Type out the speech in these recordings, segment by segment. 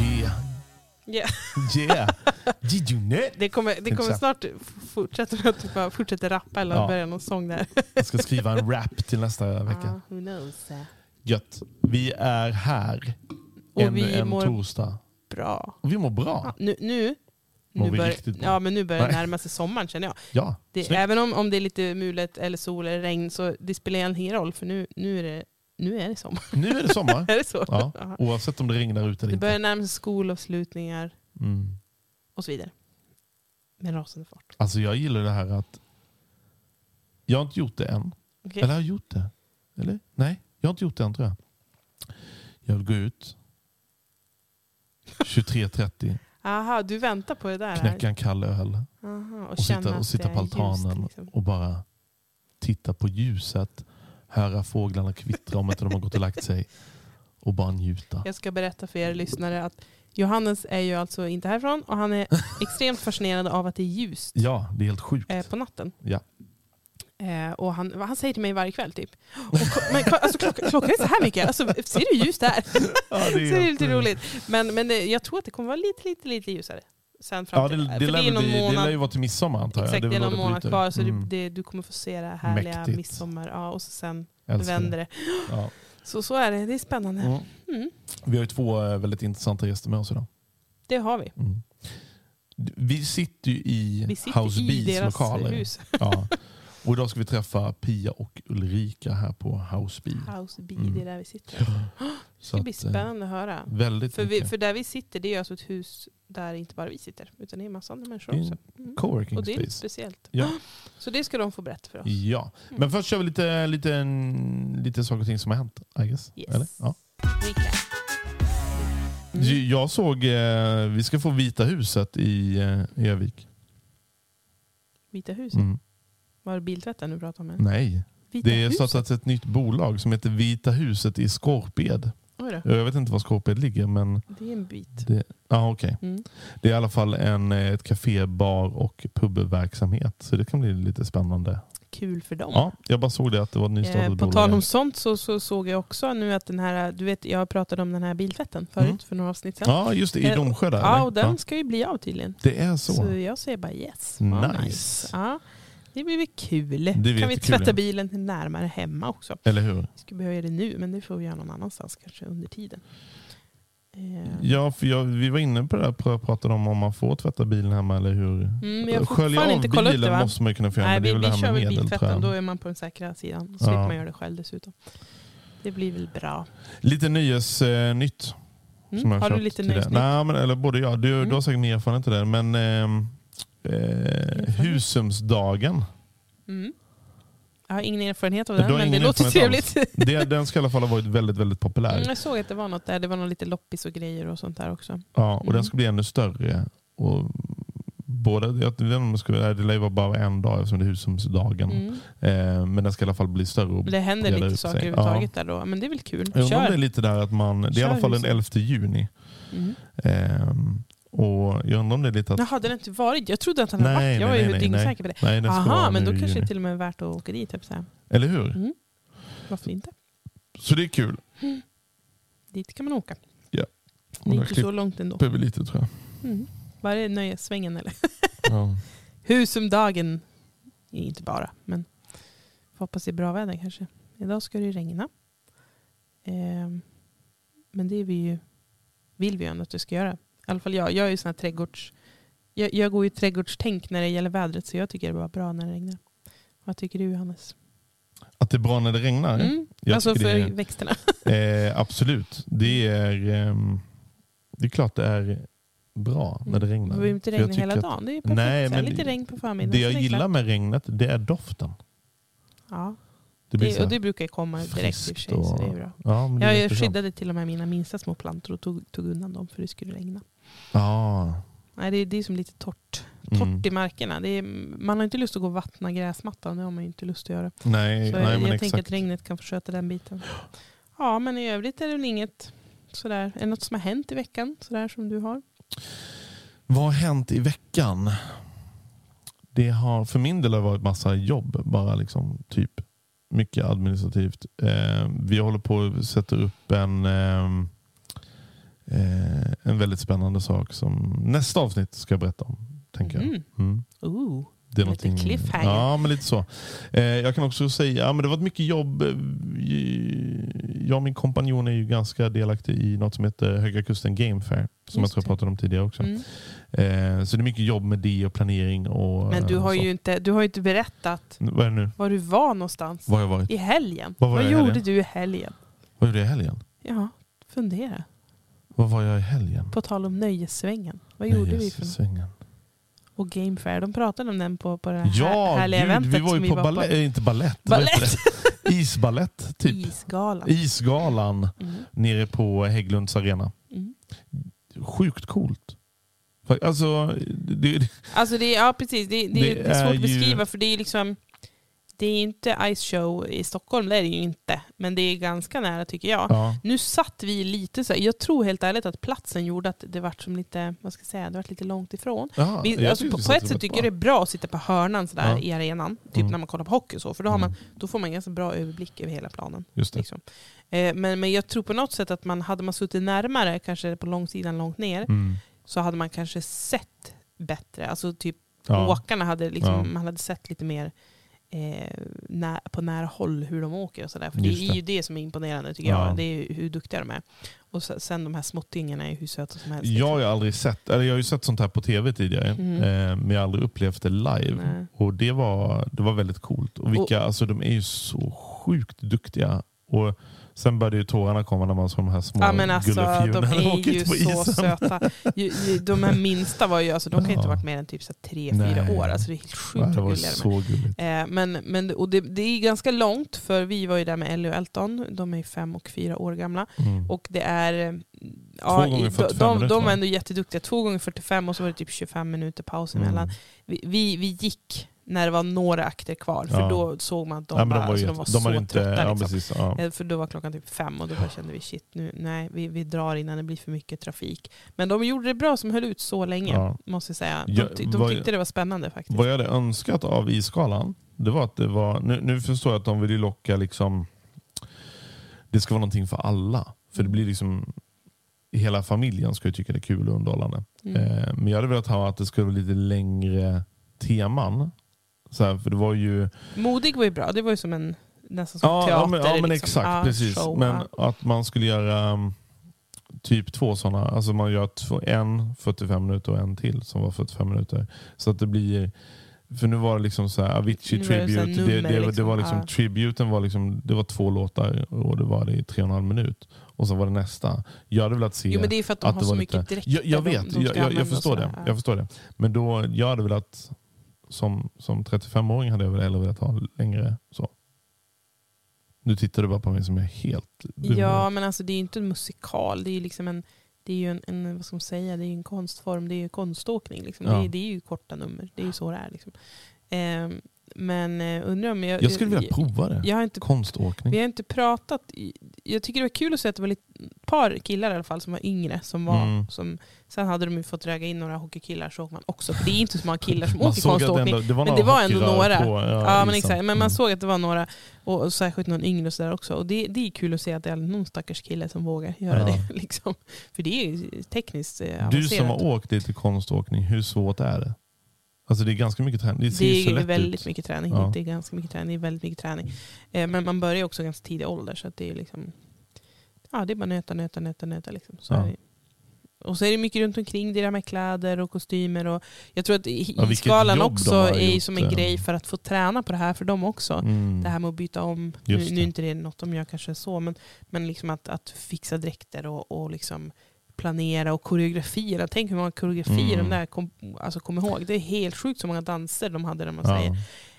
Yeah. Yeah. Yeah. G-Unit. Det kommer, det kommer snart fortsätta med att du bara fortsätter rappa eller Ja. börja någon sång där. Jag ska skriva en rap till nästa vecka. Ah, who knows? Gött. Vi är här Och ännu vi en mår torsdag. bra. Och vi mår bra. Ja, nu, nu, Mår nu, bör, ja, men nu börjar det närma sig sommaren känner jag. Ja, Det, även om, om det är lite mulet eller sol eller regn så det spelar egentligen ingen roll för nu, nu, är, det, nu är det sommar. Nu är det sommar. är det så? Ja, oavsett om det regnar ute eller Det inte. börjar närma sig skolavslutningar Mm. och så vidare. Med rasande fart. Alltså jag gillar det här att jag har inte gjort det än. Okej. Eller har jag gjort det? Eller? Nej, jag har inte gjort det än tror jag. Jag vill gå ut 23.30, Aha, du väntar på det där? knäcka en kall öl Aha, och, och sitta, och sitta på altanen liksom. och bara titta på ljuset, höra fåglarna kvittra om inte de har gått och lagt sig och bara njuta. Jag ska berätta för er lyssnare att Johannes är ju alltså inte härifrån och han är extremt fascinerad av att det är ljust Ja, det är helt sjukt. eh, på natten. Ja. Eh, och han, han säger till mig varje kväll typ, och, men, alltså, klockan, klockan är så här mycket, alltså, ser du ljust där? Ja, så det är helt, lite eh, roligt. Men, men det, jag tror att det kommer vara lite, lite, lite ljusare. Sen fram Ja, det, för det, lär någon bli, det månad, lär ju vara till midsommar antar jag. Exakt, det är någon månad kvar så Mm, det, det, du kommer få se det här härliga Mäktigt. midsommar. Ja, och så sen älskar vänder det. Ja. Så, så är det, det är spännande. Mm. Mm, Vi har ju två eh, väldigt intressanta gäster med oss idag. det har vi. Mm. Vi sitter ju i Vi sitter House Bees lokaler. hus. Ja. Och idag ska vi träffa Pia och Ulrika här på House Bee. House Bee, Mm. det är där vi sitter. Det ska bli eh, spännande att höra. Väldigt För, vi, för där vi sitter, det är alltså ett hus där inte bara vi sitter, utan det är en massa andra människor också. Mm. Coworking Och det är space. speciellt. Ja. Så det ska de få berätta för oss. Ja, men först kör vi lite, lite, lite saker och ting som har hänt. I guess. Yes. Eller? Ja. Mm. Jag såg, eh, vi ska få Vita huset i eh, Övik. Vita huset. Mm. Var det biltvätten du pratade om? Nej, Vita det är huset? startat ett nytt bolag som heter Vita huset i Skorped. Jag vet inte var Skorped ligger men Det är en bit. det, ah, okay. Mm. det är i alla fall en, eh, ett café, bar och pubverksamhet. Så det kan bli lite spännande. Kul för dem. Ja, jag bara såg det att det var ett nystartat Eh, på bolag. tal om sånt så, så såg jag också nu att den här, du vet jag pratade om den här biltvätten förut Mm. för några avsnitt sedan. Ja, just det. I Eh, Domsjö där. Ja, och den ska ju bli av tydligen. Det är så. Så jag säger bara yes. Vad Nice. Ja, det blir väl kul. kan vi tvätta ja. bilen närmare hemma också. Eller hur? Vi skulle behöva göra det nu, men det får vi göra någon annanstans kanske under tiden. Eh, Ja, för jag, vi var inne på det där, pr- pratade om om man får tvätta bilen hemma eller hur. Mm, jag Skölja av inte bilen det va? måste man ju kunna få göra. Nej, men det vi, är vi här kör med väl biltvätten, då är man på den säkra sidan. Då slipper Ja. man göra det själv dessutom. Det blir väl bra. Lite nyhetsnytt. Eh, Mm. Har du lite nöjesnytt? Nej, men, eller både jag. Du, Mm. du har säkert erfarenhet av det. Men ehm, eh, Husumsdagen. Mm. Jag har ingen erfarenhet av den, men det låter trevligt. Det, den ska i alla fall ha varit väldigt, väldigt populär. Mm, jag såg att det var något där. Det var någon lite loppis och grejer och sånt där också. Ja, och Mm. den ska bli ännu större. Och båda, jag vet inte om det, skulle, det lär ju vara bara en dag eftersom det är husumsdagen. Mm. Eh, men den ska i alla fall bli större. Och Det händer lite saker sig. överhuvudtaget där då. Men det är väl kul. Jag undrar om det är lite där att man, det är i alla fall den huset. 11 juni. Mm. Ehm, och jag undrar om det är lite att... Jaha, den har inte varit. Jag trodde att den hade varit. Jag var ju dyngsäker på det. Nej, den Aha, men då kanske det till och med är värt att åka dit. Typ så här. Eller hur? Mm. Varför inte? Så det är kul. Dit kan man åka. Ja. Det är inte så långt ändå. vi lite tror jag. Mm. Bara är nöjessvängen eller? Ja. Husumdagen. Inte bara, men får hoppas det är bra väder kanske. Idag ska det ju regna. Ehm, men det är vi ju, vill vi ju ändå att det ska göra. I alla fall jag. Jag är ju sån här trädgårds... Jag, jag går ju trädgårdstänk när det gäller vädret så jag tycker det är bra när det regnar. Vad tycker du Johannes? Att det är bra när det regnar? Mm. Jag Alltså för det är- växterna. Eh, absolut. Det är, ehm, det är klart det är bra när det regnar. Det behöver inte jag regna hela att dagen. Det är perfekt. Nej, men lite det- regn på förmiddagen. Det jag är gillar klart. med regnet, det är doften. Ja, Det det, och det brukar komma direkt i och för sig. Så det är och- bra. Ja, det Jag jätteskönt. skyddade till och med mina minsta små plantor och tog, tog undan dem för det skulle regna. Ja. Nej, det, är- det är som lite torrt. Torrt Mm. i markerna. Det är, man har inte lust att gå och vattna gräsmattan. Det har man ju inte lust att göra. Nej, Så nej jag, jag exakt. tänker att regnet kan få sköta den biten. Ja, men i övrigt är det väl inget sådär. Är det något som har hänt i veckan? Sådär som du har? Vad har hänt i veckan? Det har för min del har varit massa jobb. Bara liksom typ mycket administrativt. Eh, vi håller på att sätta upp en, ehm, eh, en väldigt spännande sak som nästa avsnitt ska jag berätta om. Tänker jag. Mhm. Mm. Ooh. Det är Lite cliffhanger. Ja, men lite så. Eh, jag kan också säga ja, men det varit mycket jobb. Eh, Jag och min kompanjon är ju ganska delaktig i något som heter Höga Kusten Game Fair. Som Just jag tror jag pratade om tidigare också. Mm. Eh, så det är mycket jobb med det och planering. Och, Men du eh, har ju inte, du har inte berättat Vad nu? var du var någonstans. Vad har jag varit? I helgen. Var var Vad jag gjorde helgen? du i helgen? Vad gjorde jag i helgen? Ja, fundera. Vad var jag i helgen? På tal om nöjessvängen. Vad gjorde vi för något? Och Game Fair. De pratade om den på, på det här Ja, härliga gud, eventet vi var ju på balett, äh, inte balett. vad heter Balett. det? Isbalett, typ. Isgalan. Isgalan Mm. nere på Hägglunds arena. Mm. Sjukt coolt. Alltså, det, Alltså det, ja precis, det, det, Det är svårt är att ju- beskriva för det är liksom det är inte Ice Show i Stockholm, det är det ju inte. Men det är ganska nära tycker jag. ja. Nu satt vi lite så här, jag tror helt ärligt att platsen gjorde att det vart som lite, vad ska jag säga, det vart lite långt ifrån. Ja, Vi, alltså, på, på ett sätt tycker jag det är bra att sitta på hörnan sådär Ja. i arenan. Typ Mm. när man kollar på hockey och så. För då, har man, Mm. då får man ganska bra överblick över hela planen. Just. Liksom. Eh, men, men jag tror på något sätt att man hade man suttit närmare, kanske på långsidan långt ner, Mm. så hade man kanske sett bättre. Alltså typ Ja. åkarna hade liksom, man hade sett lite mer eh, på nära håll hur de åker och sådär. För Just det är det. ju det som är imponerande tycker Ja. jag. Det är hur duktiga de är. Och se- sen de här småttingarna är hur söta som helst. Jag har ju aldrig sett, eller jag har ju sett sånt här på tv tidigare, Mm. eh, men jag har aldrig upplevt det live. Nej. Och det var, det var väldigt coolt. Och vilka, alltså, de är ju så sjukt duktiga. Och sen började ju tårarna komma när man såg de här små Ja men alltså de är ju så isen. söta. De här minsta var ju, alltså, de kan ju inte ha varit mer än typ så tre, fyra år. Alltså det är helt sjukt det var de så gulligt. Eh, men, men, och det, det är ganska långt för vi var ju där med Ellie och Elton. De är fem och fyra år gamla. Mm. Och det är... eh, Ja, gånger i- 45 de, de va? var ändå jätteduktiga. Två gånger 45 och så var det typ 25 minuter paus Mm. emellan. Vi, vi, vi gick när det var några akter kvar. För Ja. då såg man att de, ja, bara, de var, alltså, de var de så var inte, trötta. ja, Liksom. precis, ja. Eh, För då var klockan typ fem och då bara kände vi shit, nu, nej, vi, vi drar innan det blir för mycket trafik. Men de gjorde det bra som höll ut så länge, måste jag säga. De, ty- de tyckte det var spännande faktiskt. Vad jag hade önskat av isskalan, det var att det var, nu, nu förstår jag att de vill ju locka liksom, det ska vara någonting för alla. För det blir liksom, hela familjen ska ju tycka det är kul och underhållande. Mm. Eh, men jag hade velat ha att det skulle vara lite längre teman. Så här, för det var ju, Modig var ju bra, det var ju som en nästan som ja, teater. ja, men, ja men liksom. exakt, Ja, precis. show, men ja. att man skulle göra um, typ två sådana, alltså man gör två, en 45 minuter och en till som var 45 minuter. Så att det blir för nu var det liksom så här Avicii det Tribute. Det, nummer det, det liksom, var liksom, ja. Tributen var liksom, det var två låtar och det var det i tre och en halv minut. Och så var det nästa. Jag hade velat se Jo men det är för att de att har det så mycket lite, dräkter. jag, jag de- vet, de ska jag, jag, jag, förstår det, jag förstår det. Men då, jag hade velat, som, som 35-åring hade jag väl hellre velat ha längre så. Nu tittar du bara på mig som är helt dum. Ja men alltså det är ju inte en musikal, det är ju liksom en det är ju en, en, vad ska man säga, det är en konstform, det är ju konståkning. Liksom. Ja. Det, är, det är ju korta nummer, det är ju så det är. Liksom. Ehm, men eh, undrar om jag... Jag skulle vilja prova det. Jag har inte Konståkning. vi har inte pratat. Jag tycker det var kul att se att det var ett par killar i alla fall som var yngre. Som var, Mm. som, sen hade de ju fått draga in några hockeykillar så åker man också. För det är inte så många killar som Man åker såg konståkning. ändå- det var men det var ändå några. På, Ja, men isen. exakt. Men man Mm. såg att det var några, och, och särskilt någon yngre och sådär också. Och det, det är kul att se att det är någon stackars kille som vågar göra Ja. det. Liksom. För det är ju tekniskt eh, Du avancerat. som har åkt lite konståkning, hur svårt är det? Alltså det är ganska mycket träning. Det Det är väldigt ut. mycket träning. Ja. Det är ganska mycket träning. Det är väldigt mycket träning. Eh, men man börjar också ganska tidig ålder. Så att det är liksom... Ja, det är bara nöta, nöta, nöta, nöta. Liksom. Så Ja. Och så är det mycket runt omkring det där med kläder och kostymer. Och jag tror att i- Ja, också är gjort, som en grej för att få träna på det här för dem också. Mm. Det här med att byta om. Nu, nu är inte det något de gör kanske så, men, men liksom att, att fixa dräkter och, och liksom planera och koreografera. Tänk hur många koreografier Mm. de där kom, alltså kom ihåg. Det är helt sjukt så många danser de hade, när man Ja. säger.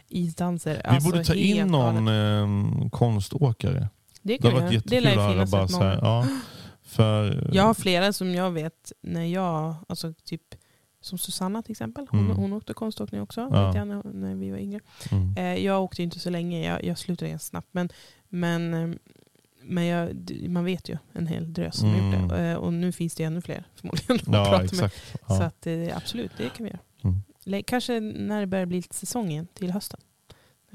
Isdanser. Vi Alltså borde ta in någon eh, konståkare. Det Det har varit jättekul att höra. Bara så här, ja, för, Jag har flera som jag vet när jag, alltså typ som Susanna till exempel. Hon, Mm. hon åkte konståkning också Ja. vet jag, när, när vi var yngre. mm. Eh, jag åkte inte så länge, jag, jag slutade ganska snabbt. Men, men, eh, men jag, man vet ju en hel drös som har gjort Mm. det. Eh, och nu finns det ännu fler förmodligen. att Ja, prata med. exakt. Så Ja. att, eh, absolut, det kan vi göra. Mm. Kanske när det börjar bli lite säsong igen, till hösten.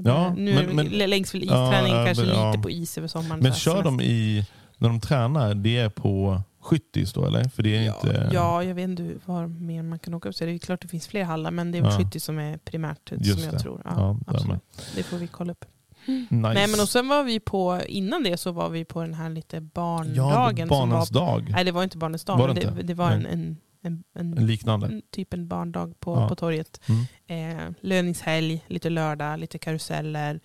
Ja, nu men- men- lä- längst väl Ja, isträning, ja, kanske ja. lite på is över sommaren. Men kör de i, när de tränar, det är på skyttis då eller? För det är Ja, inte... ja, jag vet inte var mer man kan åka upp. Så det är klart det finns fler hallar, men det är Ja. Skyttis som är primärt Just som jag det. tror. Ja, Ja, absolut. Det får vi kolla upp. Nice. Nej, men och sen var vi på, innan det så var vi på den här lite ja, barndagen. barnens som var, dag. nej, det var inte barnens dag, Var det det, det var Nej. en, en, en, En liknande. en, typ en barndag på, Ja. på torget. Mm. Eh, löningshelg, lite lördag, lite karuseller.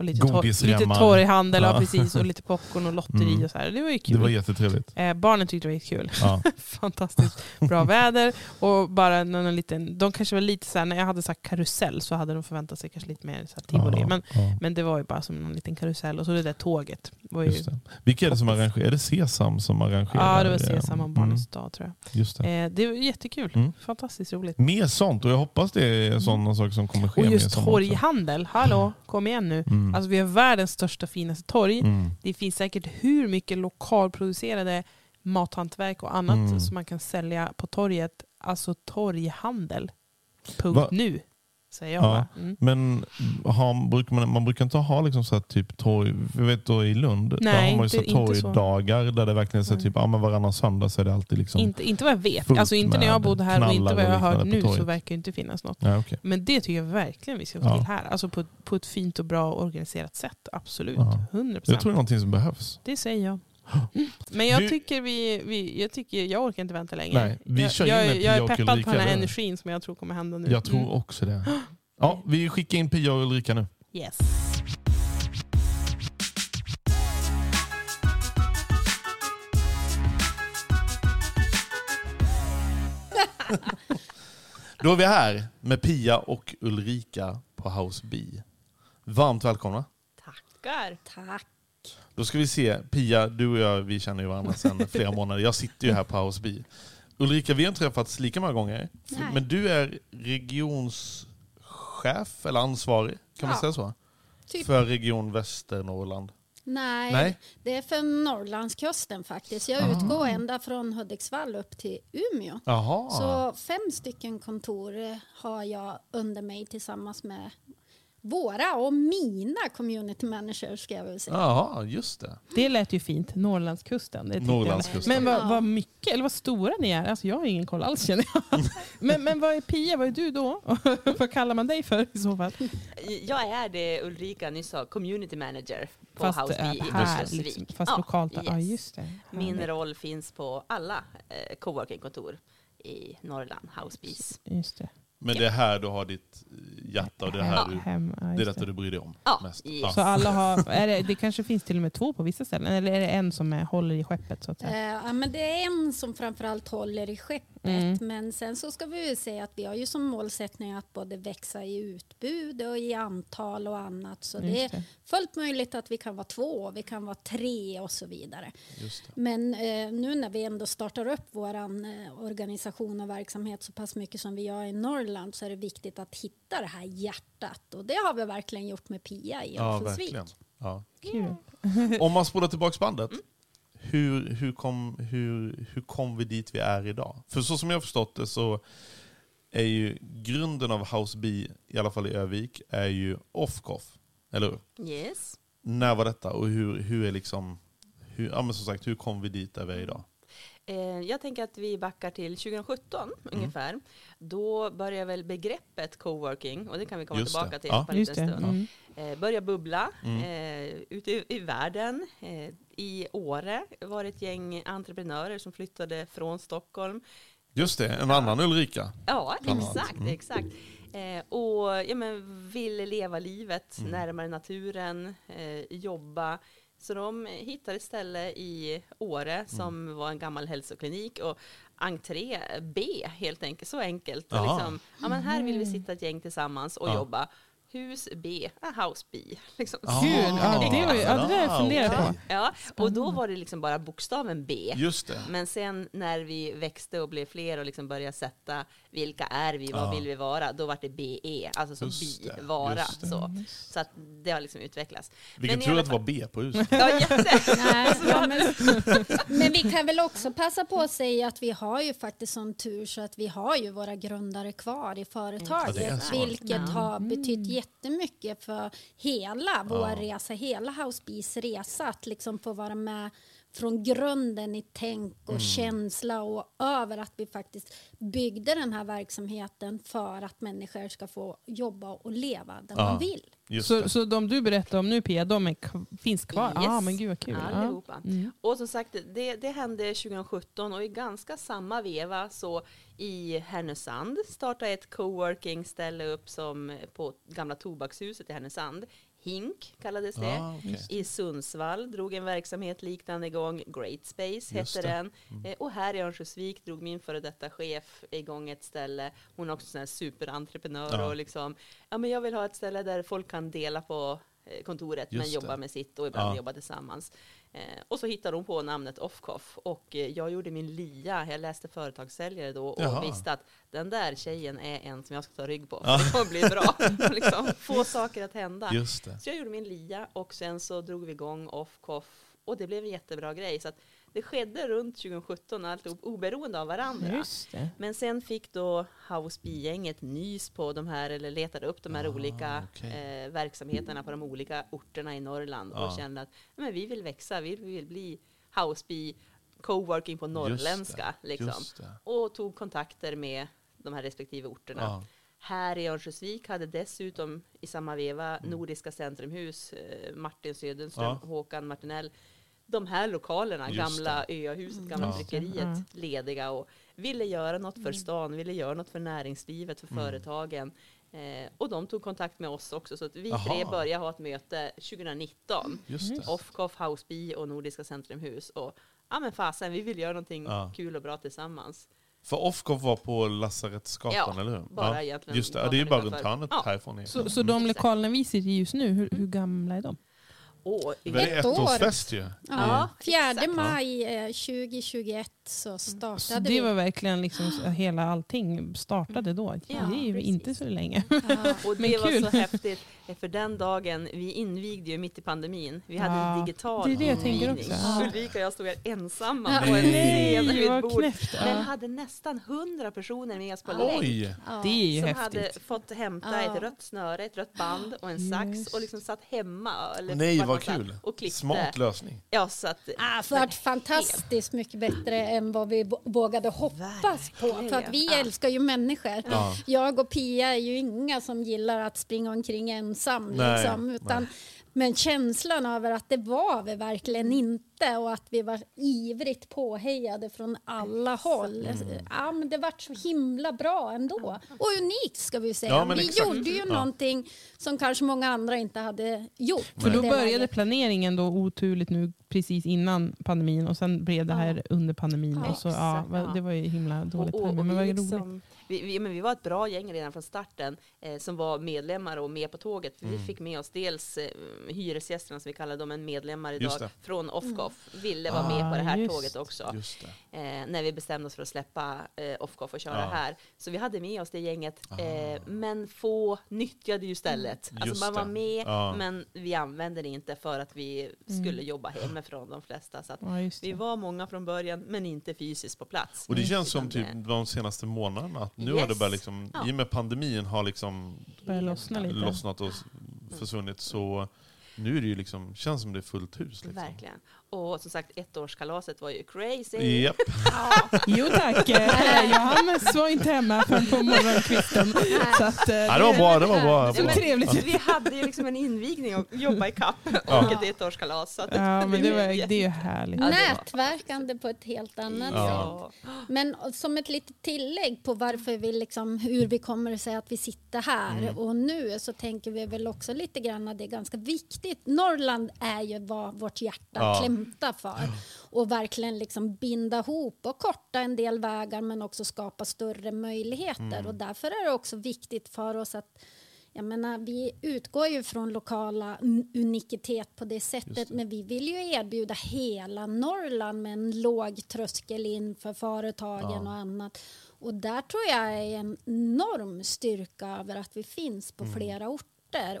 Och lite, tor- Godisremmar. lite torghandel, ja. Ja. precis. Och lite popcorn och lotteri Mm. och så här. Det var ju Det kul. var jättetrevligt. Eh, barnen tyckte det var kul. Ja. Fantastiskt bra väder. Och bara någon liten, de kanske var lite så här, när jag hade sagt karusell så hade de förväntat sig kanske lite mer så här tivoli. Ja, Men, ja. men det var ju bara som en liten karusell. Och så det där tåget. Var ju, det. Vilka är det som arrangerar? Är det Sesam som arrangerar? ja, det var Sesam och mm, Barnens dag tror jag. Just det. Eh, det var jättekul. Mm. Fantastiskt roligt. Mer sånt och jag hoppas det är sådana saker som kommer ske. Och just torghandel. Hallå, kom igen nu. Mm. Alltså vi har världens största finaste torg. Mm. Det finns säkert hur mycket lokalproducerade mathantverk och annat Mm. som man kan sälja på torget. Alltså torghandel. Punkt Va? nu. Säger jag Ja. Mm. Men har, brukar man, man brukar inte ha liksom så typ torg, jag vet då i Lund, där Nej, har man ju så torgdagar där det verkligen är så Nej. typ, ja, men varannan söndag så är det alltid liksom... Inte, inte vad jag vet. Alltså inte när jag bodde här och inte vad jag liknande nu så verkar det inte finnas något. Ja, okej. Men det tycker jag verkligen vi ska få Ja. till här. Alltså på, ett- på ett fint och bra organiserat sätt. Absolut. Ja. 100%. Jag tror det är någonting som behövs. Det säger jag. Men jag Du- tycker vi, vi jag, tycker, jag orkar inte vänta längre. Nej, vi jag, kör in jag, jag Pia är peppad på den här energin som jag tror kommer hända nu. Jag tror Mm. också det. Ja, vi skickar in Pia och Ulrika nu. Yes. Då är vi här med Pia och Ulrika på House B. Varmt välkomna. Tackar. Tack. Då ska vi se, Pia, du och jag vi känner ju varandra sedan flera månader. Jag sitter ju här på House B. Ulrika, vi har inte träffats lika många gånger. Nej. Men du är regionschef eller ansvarig, kan man Ja. säga så? Typ. För Region Västernorrland. Nej, Nej? det är för Norrlandskusten faktiskt. Jag Ah. utgår ända från Hudiksvall upp till Umeå. Jaha. Så fem stycken kontor har jag under mig tillsammans med våra och mina community managers ska jag väl säga. Jaha, just det. Det lät ju fint. Norrlandskusten. Det. Norrlandskusten. Men vad, Ja. vad mycket, eller vad stora ni är. Alltså jag har ingen koll alls känner jag. men, men vad är Pia, vad är du då? vad kallar man dig för i så fall? Jag är det Ulrika nyss sa, community manager på Fast House B i Örnsköldsvik. liksom, fast Ja, lokalt. Ja, yes. just det. Min roll finns på alla eh, coworking-kontor i Norrland, House Bees. Just det. Men det är här du har ditt hjärta och det är, här du, Hem, ja, det är detta du bryr dig om Ja, mest. yes. Så alla har, är det, det kanske finns till och med två på vissa ställen, eller är det en som är, håller i skeppet? Så att Eh, säga? ja, men det är en som framförallt håller i skeppet Mm. Men sen så ska vi ju säga att vi har ju som målsättning att både växa i utbud och i antal och annat. Så det är det. fullt möjligt att vi kan vara två, vi kan vara tre och så vidare. Just det. Men eh, nu när vi ändå startar upp vår eh, organisation och verksamhet så pass mycket som vi gör i Norrland så är det viktigt att hitta det här hjärtat. Och det har vi verkligen gjort med Pia i Ja, Örnsköldsvik. verkligen. Ja. Kul. Om man spolar tillbaka bandet. Hur, hur, kom, hur, hur kom vi dit vi är idag? För så som jag har förstått det så är ju grunden av House B, i alla fall i Övik, är ju off-coff. Eller hur? Yes. När var detta och hur, hur är liksom, hur, ja men som sagt, hur kom vi dit där vi är idag? Eh, Jag tänker att vi backar till 2017 ungefär. Då börjar väl begreppet coworking, och det kan vi komma Just det. tillbaka till Ja. på en liten det. stund. Mm. Eh, börja bubbla Mm. eh, ute i, i världen. Eh, I Åre var det ett gäng entreprenörer som flyttade från Stockholm. Just det, en annan Ulrika. Ja, exakt. Mm. exakt. Eh, och ja, men, ville leva livet Mm. närmare naturen, eh, jobba. Så de hittade ett ställe i Åre som Mm. var en gammal hälsoklinik och entré B helt enkelt, så enkelt. Liksom, ja, men här vill vi sitta ett gäng tillsammans och Ja. jobba. Hus B, ah, house B. Liksom. Ja. Kul! Ja, det, var, ju- ja, det där jag funderar på. Ja, och då var det liksom bara bokstaven B. Just det. Men sen när vi växte och blev fler och liksom började sätta vilka är vi, vad Ja. vill vi vara, då var det BE, alltså som Just bi, vara. just det. Så. så att det har liksom utvecklats. Vilken Men alla att det var B på huset. Ja. Nej, ja, men, men vi kan väl också passa på att säga att vi har ju faktiskt sån tur så att vi har ju våra grundare kvar i företaget. Ja, vilket Ja. har betytt jättemycket för hela vår Ja. resa, hela Housebees resa. Att liksom få vara med från grunden i tänk och Mm. känsla och över att vi faktiskt byggde den här verksamheten för att människor ska få jobba och leva där Ja. man vill. Så, så de du berättar om nu Pia, de är, finns kvar? Ja, Yes. ah, men gud vad kul. Ja. Allihopa. Mm. Och som sagt, det, det hände 2017 och i ganska samma veva så i Härnösand startade ett coworking-ställe upp som på gamla tobakshuset i Härnösand. Hink kallades det. Ah, okej. I Sundsvall drog en verksamhet liknande igång. Great Space hette det. Mm. den. Eh, Och här i Örnsköldsvik drog min före detta chef igång ett ställe. Hon är också sån här superentreprenör Ja. och liksom, ja men jag vill ha ett ställe där folk kan dela på kontoret men Just jobba det. med sitt och ibland Ja. jobba tillsammans. Eh, och så hittade hon på namnet Offcoff och eh, jag gjorde min lia. Jag läste företagssäljare då och Jaha. visste att den där tjejen är en som jag ska ta rygg på. Ja. Det kommer bli bra. liksom, få saker att hända. Så jag gjorde min lia och sen så drog vi igång Offcoff och det blev en jättebra grej. Så att det skedde runt 2017 alltihop oberoende av varandra. Just det. Men sen fick då Houseby-gänget nys på de här, eller letade upp de här Ah, olika okej. eh, verksamheterna på de olika orterna i Norrland Ja. och kände att "Nej, men vi vill växa, vi vill bli Houseby coworking på norrländska. Liksom. Det. Och tog kontakter med de här respektive orterna. Ja. Här i Örnsköldsvik hade dessutom i samma veva Nordiska Centrumhus, eh, Martin Söderström, Mm. Ja. Håkan Martinell, de här lokalerna, Just gamla öhuset, gamla Ja. tryckeriet, Ja. lediga och ville göra något för stan, ville göra något för näringslivet, för Mm. företagen. Eh, och de tog kontakt med oss också, så att vi Aha. tre började ha ett möte 2019. Just det. Offcoff, Houseby och Nordiska Centrumhus. Och ja men fasen, vi vill göra någonting Ja. kul och bra tillsammans. För Offcoff var på Lasarettsgatan, Ja, eller hur? bara egentligen Just det, ja, det är ju bara runt hörnet Ja. härifrån. Så, så de lokalerna vi sitter i just nu, hur, hur gamla är de? Åh, Det är Ett år. ettårsfest ju. Ja, 4 exakt. maj eh, 2021 så startade Så det vi. var verkligen liksom hela allting startade då. Ja, det är ju precis. inte så länge. Ja. Och Men det var kul. så häftigt, eh, för den dagen, vi invigde ju mitt i pandemin. Vi hade Ja, en digital det är det jag tänker invigning. också. Ja. Ulrika och jag stod här ensamma Ja. på en scen vid ett bord. knäppt. Men Ja. hade nästan hundra personer med oss på länk. Oj! Ja. Det är ju Som häftigt. hade fått hämta Ja. ett rött snöre, ett rött band och en sax Yes. och liksom satt hemma. Eller Nej, vad kul. Och klippte. Smart lösning. Ja, så att, Ah, för att fantastiskt mycket bättre än vad vi vå- vågade hoppas på. För att vi älskar ju människor. Ja. Jag och Pia är ju inga som gillar att springa omkring ensam. Nej, Liksom, utan Men känslan över att det var vi verkligen inte och att vi var ivrigt påhejade från alla håll. Ja, men det vart så himla bra ändå. Och unikt ska vi säga. Ja, vi exakt. gjorde ju Ja. någonting som kanske många andra inte hade gjort. För då började läget. planeringen då oturligt nu precis innan pandemin och sen blev det här under pandemin. Ja, och så, ja, ja. Det var ju himla dåligt och, och, och men vad roligt. liksom, vi, vi, men vi var ett bra gäng redan från starten eh, som var medlemmar och med på tåget. Vi Mm. fick med oss dels eh, hyresgästerna som vi kallar dem, men medlemmar idag från Offcoff ville vara med Ah, på det här just tåget också. Just det. Eh, när vi bestämde oss för att släppa eh, Offcoff och köra Ja. Ah. här. Så vi hade med oss det gänget, eh, men få nyttjade ju stället. Just Alltså man var med, Ja. men vi använde det inte för att vi skulle jobba hemifrån de flesta. Så vi var många från början, men inte fysiskt på plats. Och det känns som typ de senaste månaderna att nu har det Yes. börjat liksom, Ja. i och med pandemin har liksom Börjar lossna lite. lossnat och s- försvunnit så nu är det ju liksom, känns som det är fullt hus. Liksom. Verkligen. Och som sagt, ettårskalaset var ju crazy. Japp. Jo tack, Eh, Johannes var inte hemma förrän på morgonkvisten. Så att, eh, Ja, det var bra, det var bra. Ja, Så trevligt. Vi hade ju liksom en invigning och jobba i kapp och Ja. ett ettårskalas. Så att Ja, men det, var, det är ju härligt. Ja, Nätverkande på ett helt annat Ja. sätt. Men som ett litet tillägg på varför vi liksom, hur vi kommer att säga att vi sitter här Mm. och nu så tänker vi väl också lite grann att det är ganska viktigt. Norrland är ju vad vårt hjärta Ja. klämtar för och verkligen liksom binda ihop och korta en del vägar men också skapa större möjligheter Mm. och därför är det också viktigt för oss att jag menar, vi utgår ju från lokala un- unikitet på det sättet men vi vill ju erbjuda hela Norrland med en låg tröskel in för företagen och annat. Och där tror jag är en enorm styrka över att vi finns Mm. på flera orter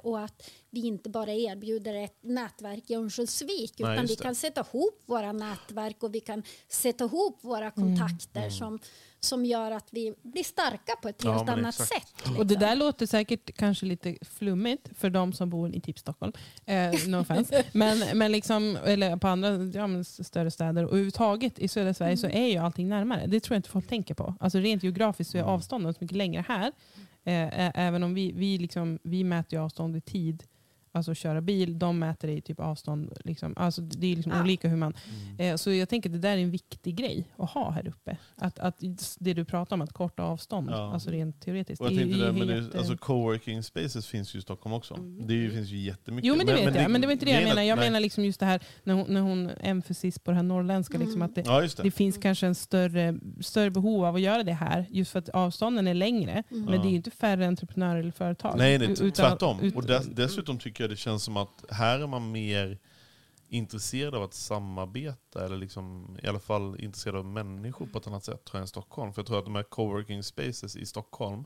och att vi inte bara erbjuder ett nätverk i Örnsköldsvik utan vi kan sätta ihop våra nätverk och vi kan sätta ihop våra Mm. kontakter Som, som gör att vi blir starka på ett Ja, helt men annat exakt. sätt. Och det liksom. där låter säkert kanske lite flummigt för de som bor i typ Stockholm. Eh, no offense. Men, men liksom, eller på andra ja, större städer. Och överhuvudtaget i södra Sverige så är ju allting närmare. Det tror jag inte folk tänker på. Alltså rent geografiskt så är avstånden så mycket längre här. Eh, även om vi, vi, liksom, vi mäter avstånd i tid. Alltså köra bil, de mäter det i typ avstånd. Liksom. Alltså, det är liksom Ja. olika hur man... Mm. Eh, så jag tänker att det där är en viktig grej att ha här uppe. Att, att det du pratar om, att korta avstånd, Ja. alltså rent teoretiskt. Och jag det tänkte det, men det, jätte- är- alltså coworking spaces finns ju i Stockholm också. Mm. Det ju, finns ju jättemycket. Jo men det vet jag, men det var inte det jag att- Jag menar liksom just det här när hon, när hon emfasis på det här norrländska. Liksom, att det, Ja, det. det finns kanske en större, större behov av att göra det här just för att avstånden är längre. Men det är ju inte färre entreprenörer eller företag. Nej, nej Utan- tvärtom. ut- och dess, dessutom tycker jag det känns som att här är man mer intresserad av att samarbeta, eller liksom, i alla fall intresserad av människor på ett annat sätt tror jag än Stockholm. För jag tror att de här coworking spaces i Stockholm,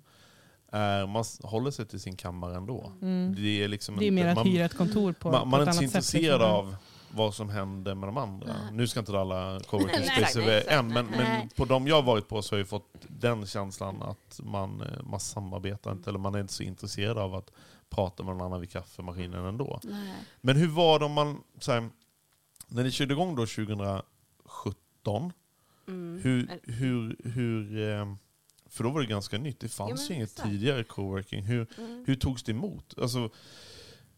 är, man håller sig till sin kammare ändå. Mm. Det är, liksom Det är inte, mer att man, hyra ett kontor på, man, på man är ett inte så annat sätt. intresserad liksom. av vad som händer med de andra. Nej. Nu ska inte alla coworking spaces vara än, men, men på de jag har varit på så har jag fått den känslan att man, eh, man samarbetar inte, eller man är inte så intresserad av att prata med någon annan vid kaffemaskinen ändå. Nej. Men hur var det om man, här, när ni körde igång då 2017, Mm. hur, hur, hur, eh, för då var det ganska nytt, det fanns ju inget exakt. tidigare coworking. Hur, Mm. hur togs det emot? Alltså,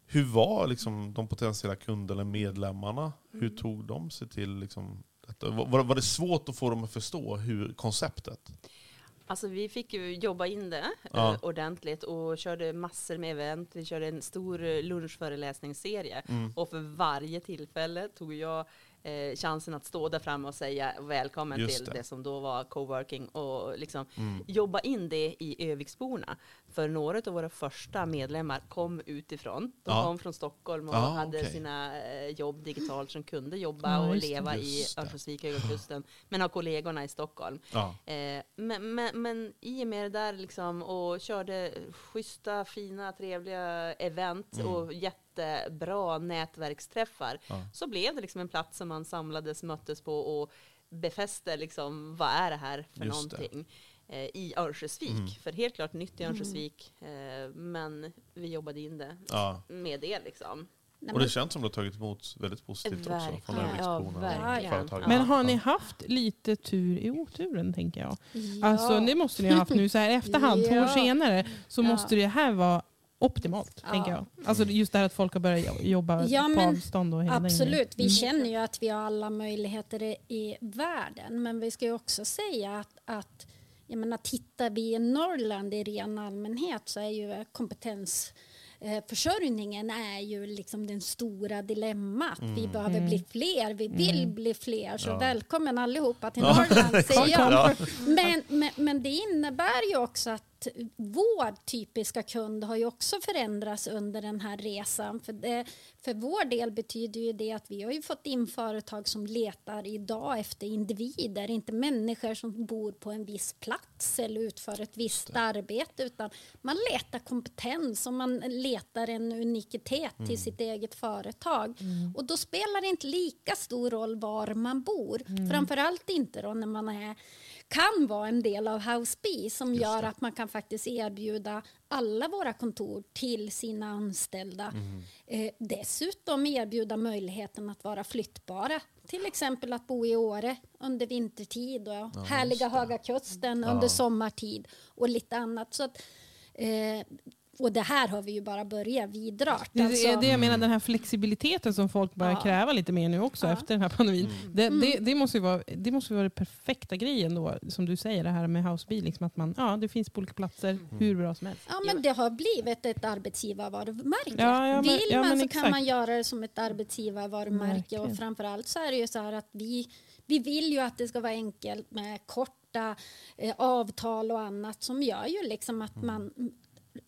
hur var liksom de potentiella kunderna, medlemmarna? Hur Mm. tog de sig till liksom detta? Var- var det svårt att få dem att förstå hur konceptet? Alltså vi fick ju jobba in det Ja. eh, ordentligt och körde massor med event. Vi körde en stor eh, lunchföreläsningsserie Mm. och för varje tillfälle tog jag eh, chansen att stå där framme och säga välkommen Just till det. det. som då var coworking och liksom Mm. jobba in det i Öviksborna. För några av våra första medlemmar kom utifrån. De Ja. kom från Stockholm och Ah, hade okej. sina eh, jobb digitalt som kunde jobba Ja, och leva i. Örnsköldsvik och Kusten. Men ha kollegorna i Stockholm. Ja. Eh, men, men, men i och med det där liksom, och körde schyssta, fina, trevliga event Mm. och jättebra nätverksträffar, Ja. så blev det liksom en plats som man samlades, möttes på och befäste liksom, vad är det här för Just någonting eh, i Örnsköldsvik. Mm. För helt klart nytt i Örnsköldsvik, eh, men vi jobbade in det Ja. med det liksom. Nej, Och det känns som det har tagit emot väldigt positivt också från Verkligen. Öviksborna Ja, och verkligen. företagen. Men har Ja. ni haft lite tur i oturen, tänker jag? Ja. Alltså det måste ni ha haft nu så här efterhand, två år Ja. senare, så Ja. måste det här vara optimalt, Ja. tänker jag. Alltså just det här att folk har börjat jobba Ja, på men avstånd och hela den Absolut, vi Mm. känner ju att vi har alla möjligheter i, världen. Men vi ska ju också säga att, att jag menar, tittar vi i Norrland i ren allmänhet så är ju kompetens eh, försörjningen är ju liksom den stora dilemmat. Vi behöver bli fler, vi vill bli fler. Så välkommen allihopa till Norrland säger jag. Men, men, men det innebär ju också att vår typiska kund har ju också förändrats under den här resan. För, det, för vår del betyder ju det att vi har ju fått in företag som letar idag efter individer, inte människor som bor på en viss plats eller utför ett visst arbete, utan man letar kompetens och man letar en unikitet till sitt eget företag. Och då spelar det inte lika stor roll var man bor, framförallt inte då när man är kan vara en del av House B som gör att man kan faktiskt erbjuda alla våra kontor till sina anställda. Eh, dessutom erbjuda möjligheten att vara flyttbara. Till exempel att bo i Åre under vintertid och härliga Höga Kusten under sommartid och lite annat. Så att, eh, och det här har vi ju bara börjat vidrört. Det är Alltså- det jag menar, den här flexibiliteten som folk börjar Ja. kräva lite mer nu också Ja. efter den här pandemin. Det, Mm. det, det, måste ju vara, det måste ju vara det perfekta grejen då, som du säger, det här med Housebil. Liksom att man, ja, det finns på olika platser hur bra som helst. Ja, men det har blivit ett arbetsgivarvarumärke. Ja, ja, men- Vill ja, man så exakt. kan man göra det som ett arbetsgivarvarumärke. Verkligen. Och framförallt så är det ju så här att vi, vi vill ju att det ska vara enkelt med korta eh, avtal och annat som gör ju liksom att man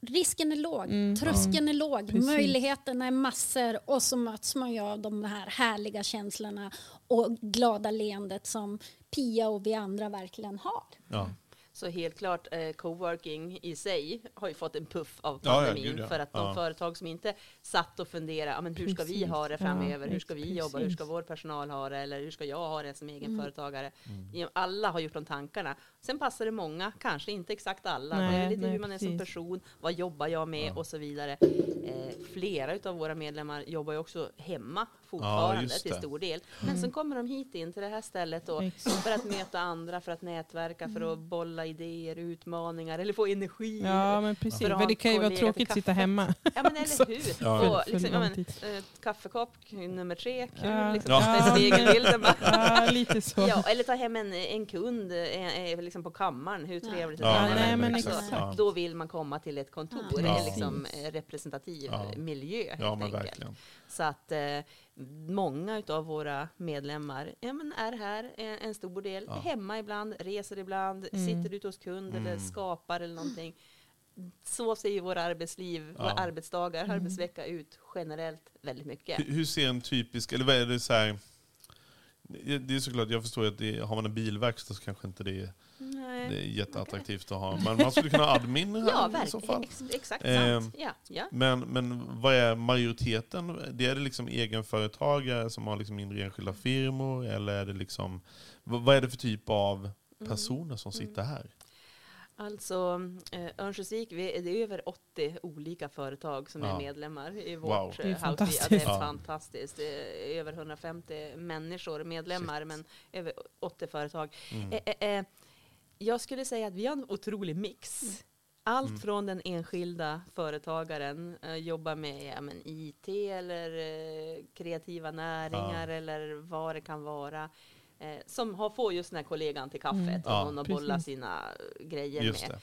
Risken är låg, tröskeln är låg, Mm. Precis. möjligheterna är massor och så möts man ju av de här härliga känslorna och glada leendet som Pia och vi andra verkligen har. Ja. Så helt klart, eh, coworking i sig har ju fått en puff av Ja, ja, pandemin. gud, ja. För att de Ja. företag som inte satt och funderade, ja, men hur ska vi ha det Ja, framöver? hur ska vi precis. jobba? Hur ska vår personal ha det? Eller hur ska jag ha det som egen Mm. företagare? Ja, Alla har gjort de tankarna. Sen passar det många, kanske inte exakt alla. det Nej, är lite nej, hur man är som person, vad jobbar jag med och så vidare. Eh, flera av våra medlemmar jobbar ju också hemma fortfarande just till stor del. Men sen kommer de hit in till det här stället och för att möta andra, för att nätverka, för att bolla idéer, utmaningar eller få energi. Ja, men precis. För det kan ju vara tråkigt att sitta hemma. Ja men eller hur. Ja, och liksom, ja, men, eh, kaffekopp nummer tre, kul Ja. liksom. Ja. Ja. Ja, lite så. Ja, eller ta hem en, en kund eh, eh, liksom på kammaren, hur trevligt Ja, är det? nej, men Alltså, exakt. Då vill man komma till ett kontor, Ja. Ja. liksom representativ Ja. miljö helt ja, men enkelt. verkligen. Så att eh, många av våra medlemmar ja, men är här en, en stor del, Ja. hemma ibland, reser ibland, Mm. sitter ute hos kund eller skapar eller någonting. Så ser ju våra arbetsliv, våra Ja. arbetsdagar, Mm. arbetsvecka ut generellt väldigt mycket. Hur, hur ser en typisk, eller vad är det så här, det är såklart, jag förstår att det, har man en bilverkstad så kanske inte det är, Nej. det är jätteattraktivt att ha. Men man skulle kunna ha admin här Ja, i så fall. verkligen. Ex exakt sant. Ja, ja. Men, men vad är majoriteten? Det är det liksom egenföretagare som har liksom mindre enskilda firmor? Eller är det liksom, vad, är det för typ av personer som sitter här? Alltså, eh, Örnsköldsvik, vi- det är över 80 olika företag som Ja. är medlemmar i Wow. vårt Det är eh, House. Ja, det fantastiskt. är Ja. fantastiskt. Det är över 150 människor, medlemmar, men över 80 företag. Mm. Eh, eh, eh, jag skulle säga att vi har en otrolig mix. Allt Mm. från den enskilda företagaren, eh, jobbar med ja, men IT eller eh, kreativa näringar eller vad det kan vara. Eh, som har, får just den här kollegan till kaffet Mm. och Ja, någon att bolla sina grejer Just med det.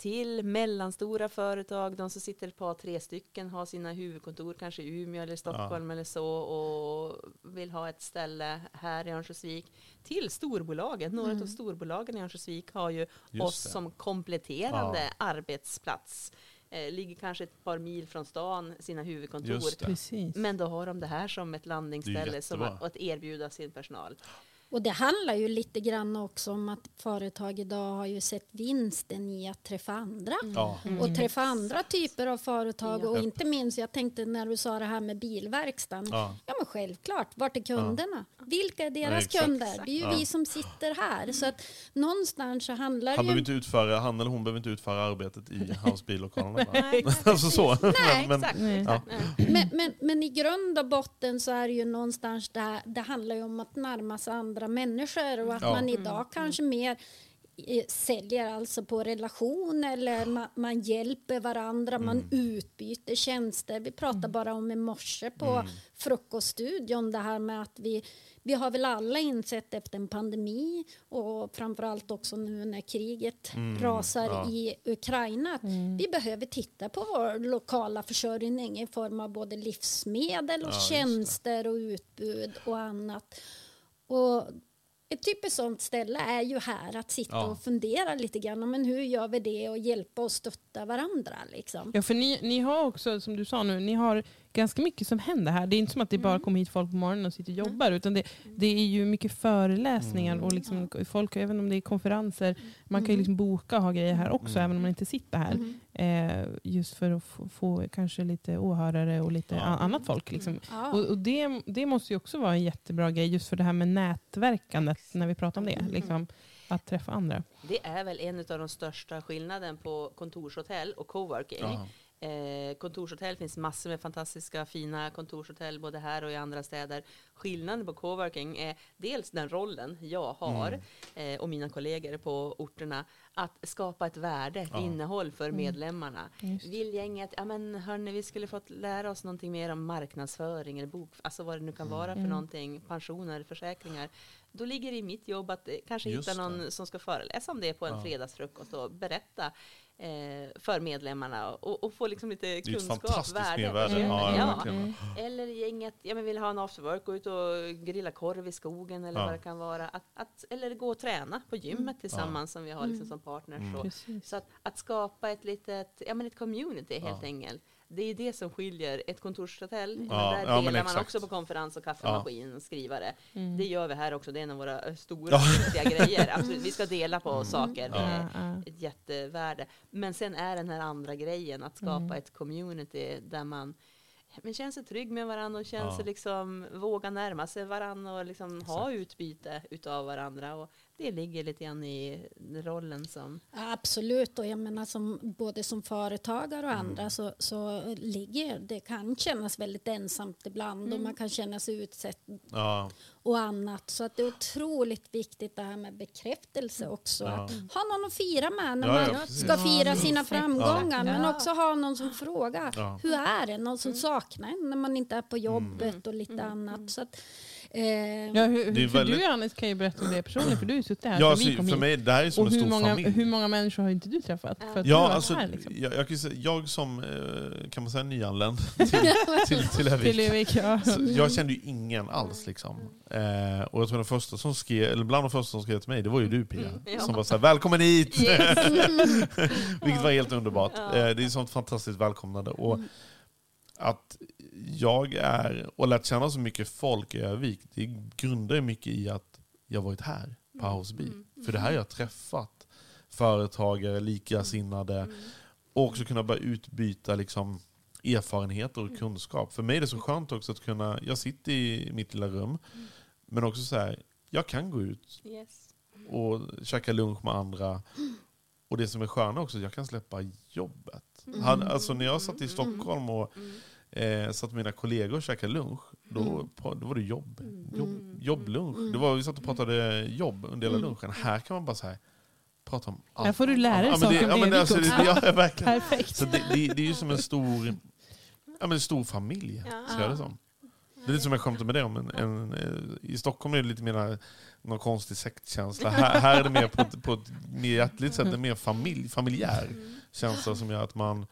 Till mellanstora företag, de som sitter ett par, tre stycken, har sina huvudkontor kanske i Umeå eller Stockholm eller så och vill ha ett ställe här i Örnsköldsvik. Till storbolagen, några av storbolagen i Örnsköldsvik har ju Just oss det. som kompletterande arbetsplats. Eh, ligger kanske ett par mil från stan, sina huvudkontor. Men då har de det här som ett landningsställe som att, att erbjuda sin personal. Och det handlar ju lite grann också om att företag idag har ju sett vinsten i att träffa andra. Ja. Och träffa andra typer av företag. Och Ja. inte minst, jag tänkte när du sa det här med bilverkstaden. Ja. Ja men självklart, vart är kunderna? Vilka är deras exakt. kunder? Det är ju Ja. vi som sitter här. Så att någonstans så handlar Han, det behöver ju... inte utföra, han eller hon behöver inte utföra arbetet i hans? Nej, alltså så. Nej, men, exakt. Nej. exakt. Nej. Men, men, men i grund och botten så är det ju någonstans där, det handlar ju om att närma sig andra människor och att Ja. man idag kanske mer eh, säljer alltså på relation eller man, man hjälper varandra, man utbyter tjänster. Vi pratade bara om i morse på frukoststudion det här med att vi, vi har väl alla insett efter en pandemi och framförallt också nu när kriget rasar ja. i Ukraina att vi behöver titta på vår lokala försörjning i form av både livsmedel och Ja, tjänster och utbud och annat. Och ett typiskt sånt ställe är ju här att sitta Ja. och fundera lite grann. Men hur gör vi det och hjälpa och stötta varandra? Liksom. Ja, för ni, ni har också, som du sa nu, ni har ganska mycket som händer här. Det är inte som att det bara Mm. kommer hit folk på morgonen och sitter och jobbar, utan det, det är ju mycket föreläsningar och liksom folk, även om det är konferenser, man kan ju liksom boka och ha grejer här också, även om man inte sitter här. Mm. Eh, just för att få, få kanske lite åhörare och lite Ja. annat folk. Liksom. Ja. Och, och det, det måste ju också vara en jättebra grej, just för det här med nätverkandet, när vi pratar om det. Liksom, att träffa andra. Det är väl en av de största skillnaden på kontorshotell och coworking. Ja. Eh, kontorshotell finns massor med fantastiska fina kontorshotell både här och i andra städer. Skillnaden på coworking är dels den rollen jag har eh, och mina kollegor på orterna att skapa ett värde, ett innehåll för medlemmarna. Vill gänget, ja men hörni, vi skulle fått lära oss någonting mer om marknadsföring eller bok, alltså vad det nu kan vara för någonting, pensioner, försäkringar. Då ligger det i mitt jobb att eh, kanske Just hitta någon det. som ska föreläsa om det på en Ja. fredagsfrukost och berätta för medlemmarna och, och få liksom lite Det är ett kunskap, fantastiskt värde. Mm. Ja, Ja. verkligen. Eller gänget ja, men vill ha en afterwork, gå ut och grilla korv i skogen eller Ja. vad det kan vara. Att, att, eller gå och träna på gymmet tillsammans som vi har liksom som partners. Mm. Så, så att, att skapa ett litet, ja men ett community helt enkelt. Det är det som skiljer ett kontorshotell. Ja, där ja, delar man också på konferens och kaffemaskin och skrivare. Mm. Det gör vi här också. Det är en av våra stora Ja. viktiga grejer. Absolut. Vi ska dela på saker. Det är ett jättevärde. Men sen är den här andra grejen att skapa Mm. ett community där man men känner sig trygg med varandra och känner Ja. sig liksom våga närma sig varandra och liksom ha utbyte utav varandra. Och det ligger lite grann i rollen som Ja, Absolut, och jag menar som, både som företagare och andra så, så ligger det kan kännas väldigt ensamt ibland och man kan känna sig utsett Ja. och annat. Så att det är otroligt viktigt det här med bekräftelse också. Ja. Att ha någon att fira med när man ska fira sina framgångar. Men också ha någon som frågar. Ja. Hur är det? Någon som saknar en när man inte är på jobbet och lite annat. Så att, eh, Ja, hur, Det är för väldigt- du Hannes kan ju berätta om det personligen, för du har ju suttit här Ja, alltså, vi kom för mig, det här är som och en hur stor många, familj. hur många människor har inte du träffat? För att du Ja, varit alltså, här, liksom. jag, jag, kan säga, jag som, eh, kan man säga nyanländ till, till, till Övik. Till Övik, ja. Jag kände ju ingen alls. Liksom. Eh, och jag tror den första som skrev, eller bland de första som skrev till mig, det var ju du Pia. Mm, ja. Som var så här, välkommen hit! Yes. Vilket var helt underbart. Ja. Eh, det är sånt fantastiskt välkomnande. Och att jag är, och lärt känna så mycket folk i Övik, det grundar mycket i att jag varit här på Houseby. För det här har jag träffat företagare, likasinnade och också kunna börja utbyta liksom, erfarenheter och kunskap. För mig är det så skönt också att kunna, jag sitter i mitt lilla rum, men också så här, jag kan gå ut Yes. och käka lunch med andra. Och det som är skönt också, jag kan släppa jobbet. Han, alltså när jag satt i Stockholm och eh, satt mina kollegor och käkade lunch, då, på- då var det jobb. jobb jobblunch. Det var, vi satt och pratade jobb under hela lunchen. Här kan man bara så här, prata om allt. Här får du lära dig Ja, saker det, om ja, men det. alltså, det, ja, verkligen. Perfekt. Så det, det, det är ju som en stor, ja, men en stor familj. Ja. Ser jag det som. Det är lite som jag skämtade med det om. En, en, eh, I Stockholm är det lite mer någon konstig sektkänsla. Här, här är det mer på ett, på ett mer hjärtligt sätt, en mer familj, familjär känsla som gör att man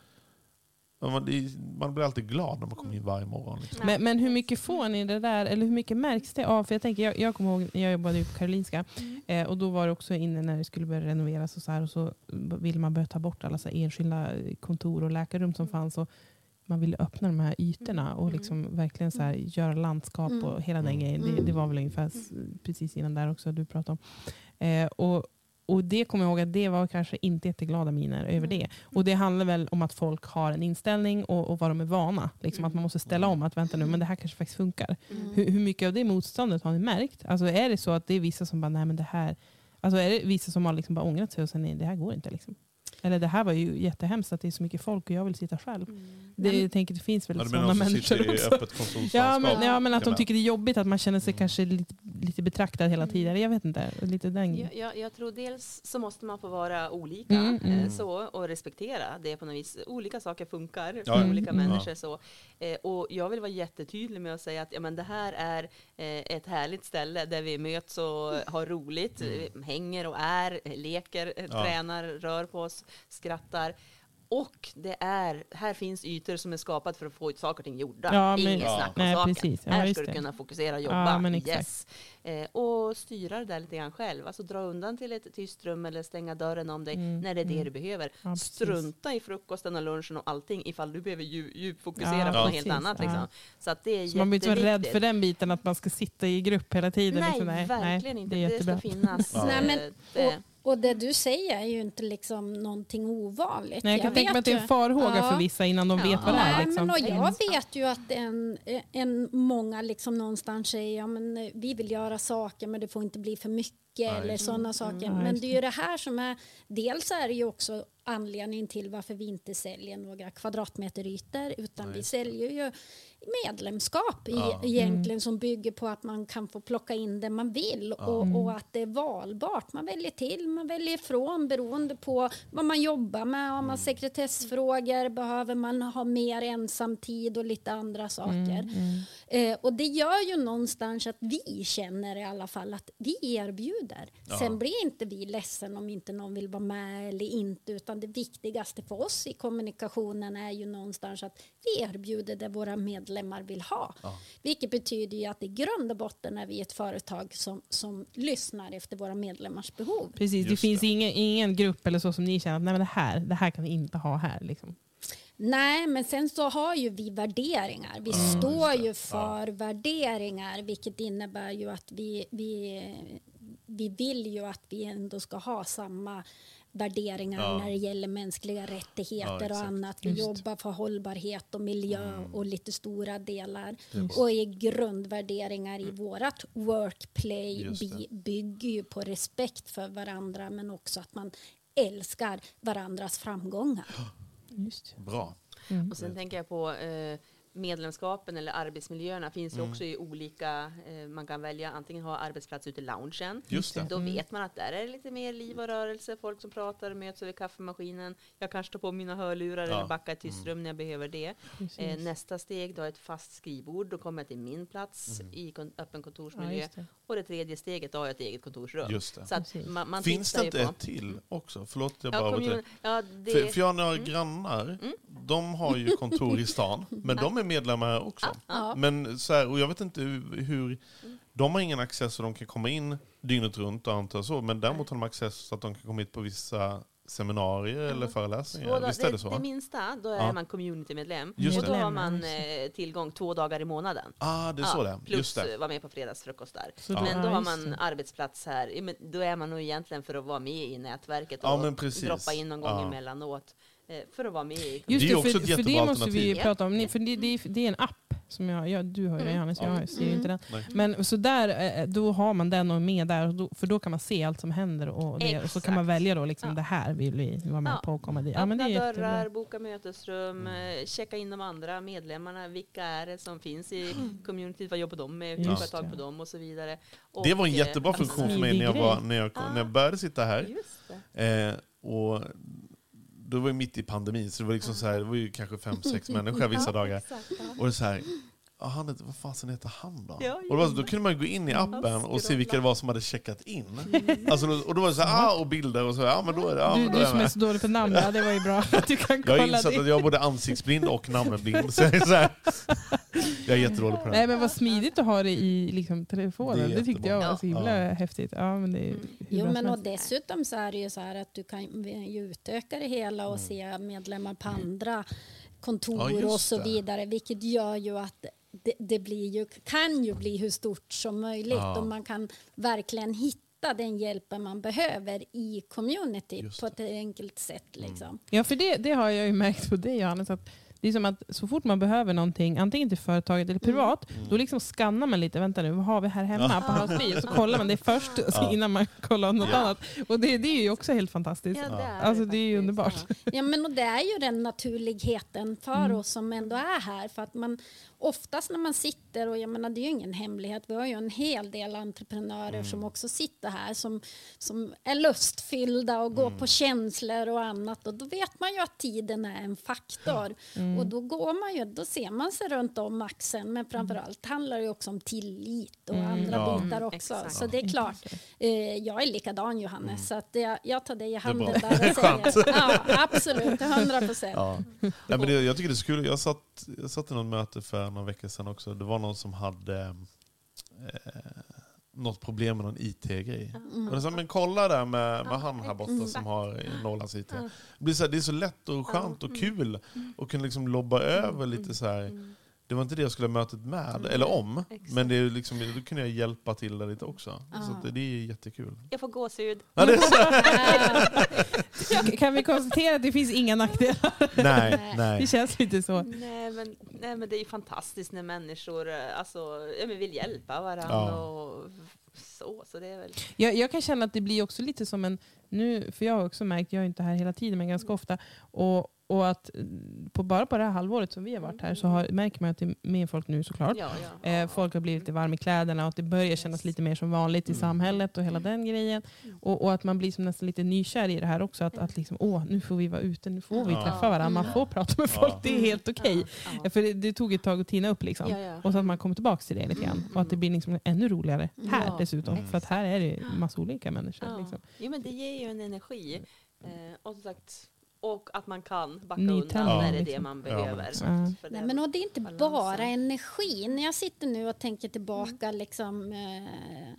man, blir alltid glad när man kommer in varje morgon. Liksom. Men, men hur mycket får ni det där, eller hur mycket märks det av? För jag, tänker, jag, jag kommer ihåg, jag jobbade ju på Karolinska, eh, och då var det också inne när det skulle börja renoveras och så här, och så ville man börja ta bort alla så här enskilda kontor och läkarrum som fanns. Och man ville öppna de här ytorna och liksom verkligen så här, göra landskap och hela den grejen. Det, det var väl ungefär precis innan där också du pratade om. Eh, och, och det kommer jag ihåg att det var kanske inte jätteglada miner över det. Och det handlar väl om att folk har en inställning och, och vad de är vana. Liksom att man måste ställa om att vänta nu, men det här kanske faktiskt funkar. Hur, hur mycket av det motståndet har ni märkt? Alltså är det så att det är vissa som bara, nej men det här, alltså är det vissa som har liksom bara ångrat sig och sen nej, det här går inte liksom? Eller det här var ju jättehemskt att det är så mycket folk och jag vill sitta själv. Det, jag tänker det finns väl Ja, sådana människor också. Ja men, ja, men att de tycker det är jobbigt att man känner sig Mm. kanske lite, lite betraktad hela tiden. Jag vet inte. Lite den Jag, jag, jag tror dels så måste man få vara olika Mm, mm. eh, så, och respektera det på något vis. Olika saker funkar för olika mm. människor. Så. Eh, och jag vill vara jättetydlig med att säga att ja, men det här är eh, ett härligt ställe där vi möts och har roligt, hänger och är, leker, Mm. Ja. tränar, rör på oss, skrattar. Och det är, här finns ytor som är skapat för att få saker och ting gjorda. Ja, Inget Ja. snack om Nej, saken. precis. Ja, här ska du kunna fokusera och jobba. yes. Eh, och styra det där lite grann själv. Alltså dra undan till ett tyst rum eller stänga dörren om dig Mm, när det är det mm. du behöver. Strunta i frukosten och lunchen och allting ifall du behöver dju- djupfokusera Ja, på något precis. helt annat. Ja. Liksom. Så att det är Så man blir inte så rädd för den biten att man ska sitta i grupp hela tiden. Nej, liksom. verkligen inte. Det Det, ska finnas. Ja. Nej, men- eh, det. Och det du säger är ju inte liksom någonting ovanligt. Nej, jag kan tänka mig att det är en farhåga Ja. för vissa innan de Ja. vet vad det är. Nej, Liksom. men och jag vet ju att en, en, många liksom någonstans säger ja, men eh, vi vill göra saker men det får inte bli för mycket eller sådana saker. Ja, men det är ju det här som är, dels är det ju också anledningen till varför vi inte säljer några kvadratmeter ytor utan vi säljer ju medlemskap i, Ja. egentligen som bygger på att man kan få plocka in det man vill och, och att det är valbart. Man väljer till, man väljer ifrån beroende på vad man jobbar med. Har man sekretessfrågor, behöver man ha mer ensamtid och lite andra saker. Eh, och det gör ju någonstans att vi känner i alla fall att vi erbjuder. Sen blir inte vi ledsen om inte någon vill vara med eller inte utan det viktigaste för oss i kommunikationen är ju någonstans att vi erbjuder det våra medlemmar vill ha. Vilket betyder ju att i grund och botten är vi ett företag som, som lyssnar efter våra medlemmars behov. Precis, det Just finns det. Ingen, ingen grupp eller så som ni känner att Nej, men det, här, det här kan vi inte ha här. Liksom. Nej, men sen så har ju vi värderingar. Vi står ju för värderingar, vilket innebär ju att vi, vi, vi vill ju att vi ändå ska ha samma värderingar Ja. när det gäller mänskliga rättigheter Ja, och annat. Vi Just. jobbar för hållbarhet och miljö och lite stora delar. Just. Och i grundvärderingar i vårat workplay bygger ju på respekt för varandra men också att man älskar varandras framgångar. Just. Bra. Och sen tänker jag på eh, medlemskapen eller arbetsmiljöerna finns Mm. ju också i olika, eh, man kan välja antingen ha arbetsplats ute i loungen. Just det. Då vet man att där är det lite mer liv och rörelse, folk som pratar, möts över kaffemaskinen. Jag kanske tar på mina hörlurar Ja. eller backar ett tyst rum när jag behöver det. Eh, nästa steg, då är ett fast skrivbord, då kommer jag till min plats Mm. i kon- öppen Ja, kontorsmiljö. just det. och det tredje steget, då har jag ett eget kontorsrum. Just det. Så att man, man Finns det inte ett till också? Förlåt, jag bara Ja, kommun, ja, det, För, för jag har några grannar, de har ju kontor i stan, men de är medlemmar också. Ja. Men så här, och jag vet inte hur, hur, de har ingen access så de kan komma in dygnet runt och antar så, men däremot har de access så att de kan komma hit på vissa seminarier eller föreläsningar. Två Visst är det så? Det minsta, då är Ja. man communitymedlem. Just och då det. har man eh, tillgång två dagar i månaden. Ah, det är så det. Plus Just det. eh, vara med på fredagsfrukost där. Så Men då- då ja, har man arbetsplats här. Ja, men Då är man nog egentligen för att vara med i nätverket och Ja, droppa in någon gång Ja. emellanåt. Eh, För att vara med i Just Det är det, också för, ett för det jättebra måste vi alternativ. prata om. Ni- För det, det, är- det är en app som jag, ja, du har ju Mm. Johannes, jag Ja. ser ju inte den. Nej. Men så där, eh, då har man den och med där, och för då kan man se allt som händer och, det, och så kan man välja då liksom, Ja. det här vill vi vara med Ja. på och komma dit. Ja, men det är jättebra. dörrar, boka mötesrum, eh, checka in de andra medlemmarna. Vilka är det som finns i communityt? Vad jobbar de med? Hur får jag tag det. på dem? Och så vidare. Det var en Och, eh, jättebra funktion för mig när jag, var, när, jag, när jag började sitta här. Just det. Eh, och då var det mitt i pandemin, så det var, liksom så här, det var ju kanske fem, sex människor vissa dagar. Och så här, han, vad fasen heter han då? Ja, och då, var, då kunde man gå in i appen och se vilka det var som hade checkat in. Alltså, då- och då var det så här, ah, och bilder och så, ja men då är det, ja, Du, då är du jag som är så dålig på namn, ja, det var ju bra att du kan Jag har kolla insett det. att jag är både ansiktsblind och namnblind. Så jag, är så här, jag är jättedålig på det. Nej men vad smidigt att ha det i liksom, telefonen. Det Det, är tyckte jag var så himla Ja. häftigt. Ja, men det är hur Jo, men och dessutom så är det ju så här att du kan ju utöka det hela och se medlemmar på andra kontor Ja, och så vidare, vilket gör ju att det, det blir ju, kan ju bli hur stort som möjligt Ja. och man kan verkligen hitta den hjälpen man behöver i community Just på ett enkelt sätt. Mm. Liksom. Ja, för det, det har jag ju märkt på dig Johannes, att det är som att så fort man behöver någonting, antingen till företaget eller privat, Mm. då liksom skannar man lite. Vänta nu, vad har vi här hemma på House och Så kollar man det först Ja. innan man kollar något Ja. annat. Och det, det är ju också helt fantastiskt. Ja, det är Alltså det är ju underbart. Ja. Ja, men och det är ju den naturligheten för Mm. oss som ändå är här. För att man, oftast när man sitter, och jag menar det är ju ingen hemlighet, vi har ju en hel del entreprenörer Mm. som också sitter här som, som är lustfyllda och går Mm. på känslor och annat. Och då vet man ju att tiden är en faktor. Mm. Och då går man ju, då ser man sig runt om axeln. Men framförallt handlar det också om tillit och andra Mm. Ja. bitar Mm, också. exakt. Så det är klart, eh, jag är likadan Johannes, så att jag, jag tar dig i handen där och säger ja, absolut, 100 procent. Ja. Nej, men det, jag tycker det kul. Jag satt, jag satt i något möte för några veckor sedan också. Det var någon som hade eh, något problem med någon IT-grej. Och det sa, men kolla där med, med han här borta som har Norrlands IT. Det, blir så här, det är så lätt och skönt och kul att kunna liksom lobba över lite så här. Det var inte det jag skulle ha mötet med, eller om. exakt. Men det är liksom, då kunde jag hjälpa till det lite också. Så att det, det är jättekul. Jag får gåshud. Ja, det är så, Kan vi konstatera att det finns inga nackdelar? nej, Det nej. känns lite så. Nej men, nej men det är ju fantastiskt när människor eh, alltså, vill hjälpa varandra Ja. och så. Så det är väl... Jag, jag kan känna att det blir också lite som en, nu, för jag har också märkt, jag är inte här hela tiden men ganska ofta, och, och att mm, på, bara på det här halvåret som vi har varit här så har, märker man att det är mer folk nu såklart. Ja, ja. Eh, folk har blivit lite varma i kläderna och att det börjar kännas lite mer som vanligt i samhället och hela den grejen. Och, och att man blir som nästan lite nykär i det här också. Att, att liksom, åh, nu får vi vara ute, nu får vi Ja. träffa varandra, man får prata med folk, det är helt okej. Ja. För det, det tog ett tag att tina upp liksom. Ja, ja. Och så att man kommer tillbaka till det lite grann. Och att det blir liksom ännu roligare här Ja, dessutom. exakt. För att här är det massa olika människor. Ja. Liksom. Jo, men det ger ju en energi. Eh, och, som sagt, och att man kan backa Nytändning, undan när det är det liksom. man Ja, behöver. Ja. Nej, men och det är inte balansen. bara energi. När jag sitter nu och tänker tillbaka liksom, eh,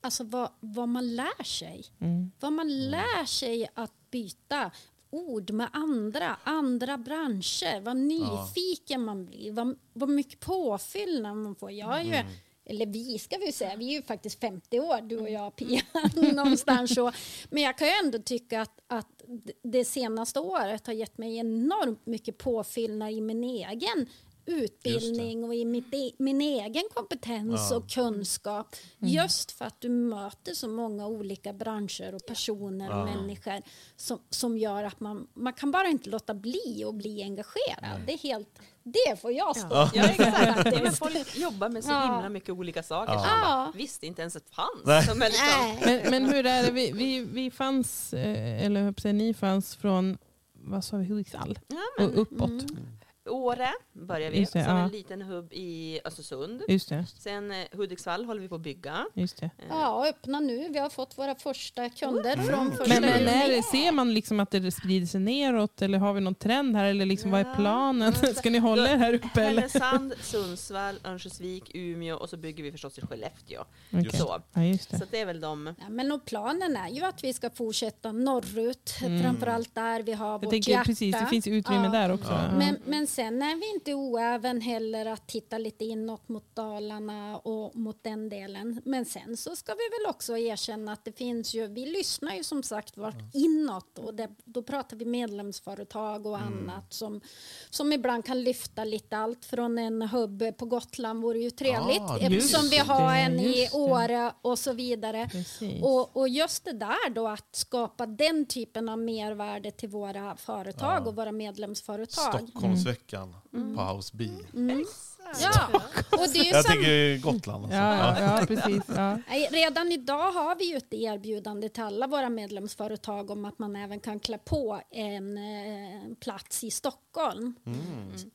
alltså vad, vad man lär sig. Mm. Vad man lär sig att byta ord med andra, andra branscher. Vad nyfiken man blir, vad, vad mycket påfyllnad man får. Jag är ju, eller vi ska vi säga, vi är ju faktiskt 50 år du och jag Pia, någonstans så. Men jag kan ju ändå tycka att, att det senaste året har gett mig enormt mycket påfyllnad i min egen utbildning och i mitt, e- min egen kompetens Ja. och kunskap. Just för att du möter så många olika branscher och personer och Ja. människor som, som gör att man, man kan bara inte låta bli att bli engagerad. Det är helt, det får jag stå Ja, ja exakt. men folk jobbar med så himla mycket olika saker. Ja. som man visste inte ens att det fanns. Nej. Som är liksom, Nej. Men, men hur är det, vi, vi, vi fanns, eh, eller säga, ni fanns från, vad sa vi, Hudiksvall ja, och uppåt. Mm. Åre börjar vi, det, som ja. en liten hubb i Östersund. Just det. Sen eh, Hudiksvall håller vi på att bygga. Just det. Eh, Ja, öppna nu. Vi har fått våra första kunder från första Men, men juni. är det, ser man liksom att det sprider sig neråt eller har vi någon trend här eller liksom, vad är Ja, planen? men- Ska ni hålla er här uppe eller? Härnösand, Sundsvall, Örnsköldsvik, Umeå och så bygger vi förstås i Skellefteå. Okej. Så. Ja, just så det. det är väl de. Ja, men och planen är ju att vi ska fortsätta norrut, Mm. framförallt där vi har Jag vårt tänker hjärta. precis, det finns utrymme Ja. där också. Ja. Ja. Men, men sen är vi inte oäven heller att titta lite inåt mot Dalarna och mot den delen. Men sen så ska vi väl också erkänna att det finns ju, vi lyssnar ju som sagt vart inåt och det, då pratar vi medlemsföretag och annat som, som ibland kan lyfta lite allt från en hubb på Gotland vore ju trevligt Ah, eftersom vi har det, en i. Åre och så vidare. Precis. Och, och just det där då att skapa den typen av mervärde till våra företag Ja. och våra medlemsföretag. Stockholmsveckan på House B. Ja, och det är ju Jag sam- tänker Gotland. Alltså. Ja, ja, ja, precis. Ja. Redan idag har vi ju ett erbjudande till alla våra medlemsföretag om att man även kan klä på en eh, plats i Stockholm.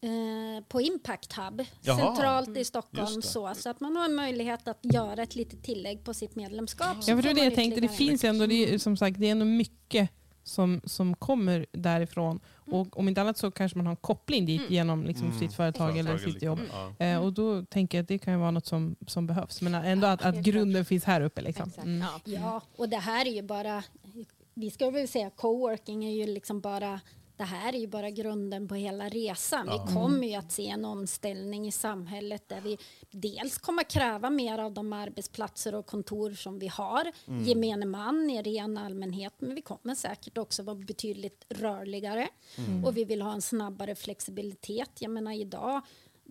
Eh, på Impact Hub, Jaha. centralt i Stockholm. Just det. Så, så att man har en möjlighet att göra ett litet tillägg på sitt medlemskap. Ja, för det jag tänkte. Det finns ändå, det är, som sagt, det är ändå mycket som, som kommer därifrån. Och om inte annat så kanske man har en koppling dit genom liksom Mm. sitt företag eller Företag sitt jobb. Ja. Eh, och då tänker jag att det kan ju vara något som, som behövs. Men ändå att, att grunden finns här uppe. Liksom. Mm. Ja, och det här är ju bara, vi ska väl säga coworking är ju liksom bara det här är ju bara grunden på hela resan. Ja. Vi kommer ju att se en omställning i samhället där vi dels kommer kräva mer av de arbetsplatser och kontor som vi har, Mm. gemene man i ren allmänhet, men vi kommer säkert också vara betydligt rörligare Mm. och vi vill ha en snabbare flexibilitet. Jag menar idag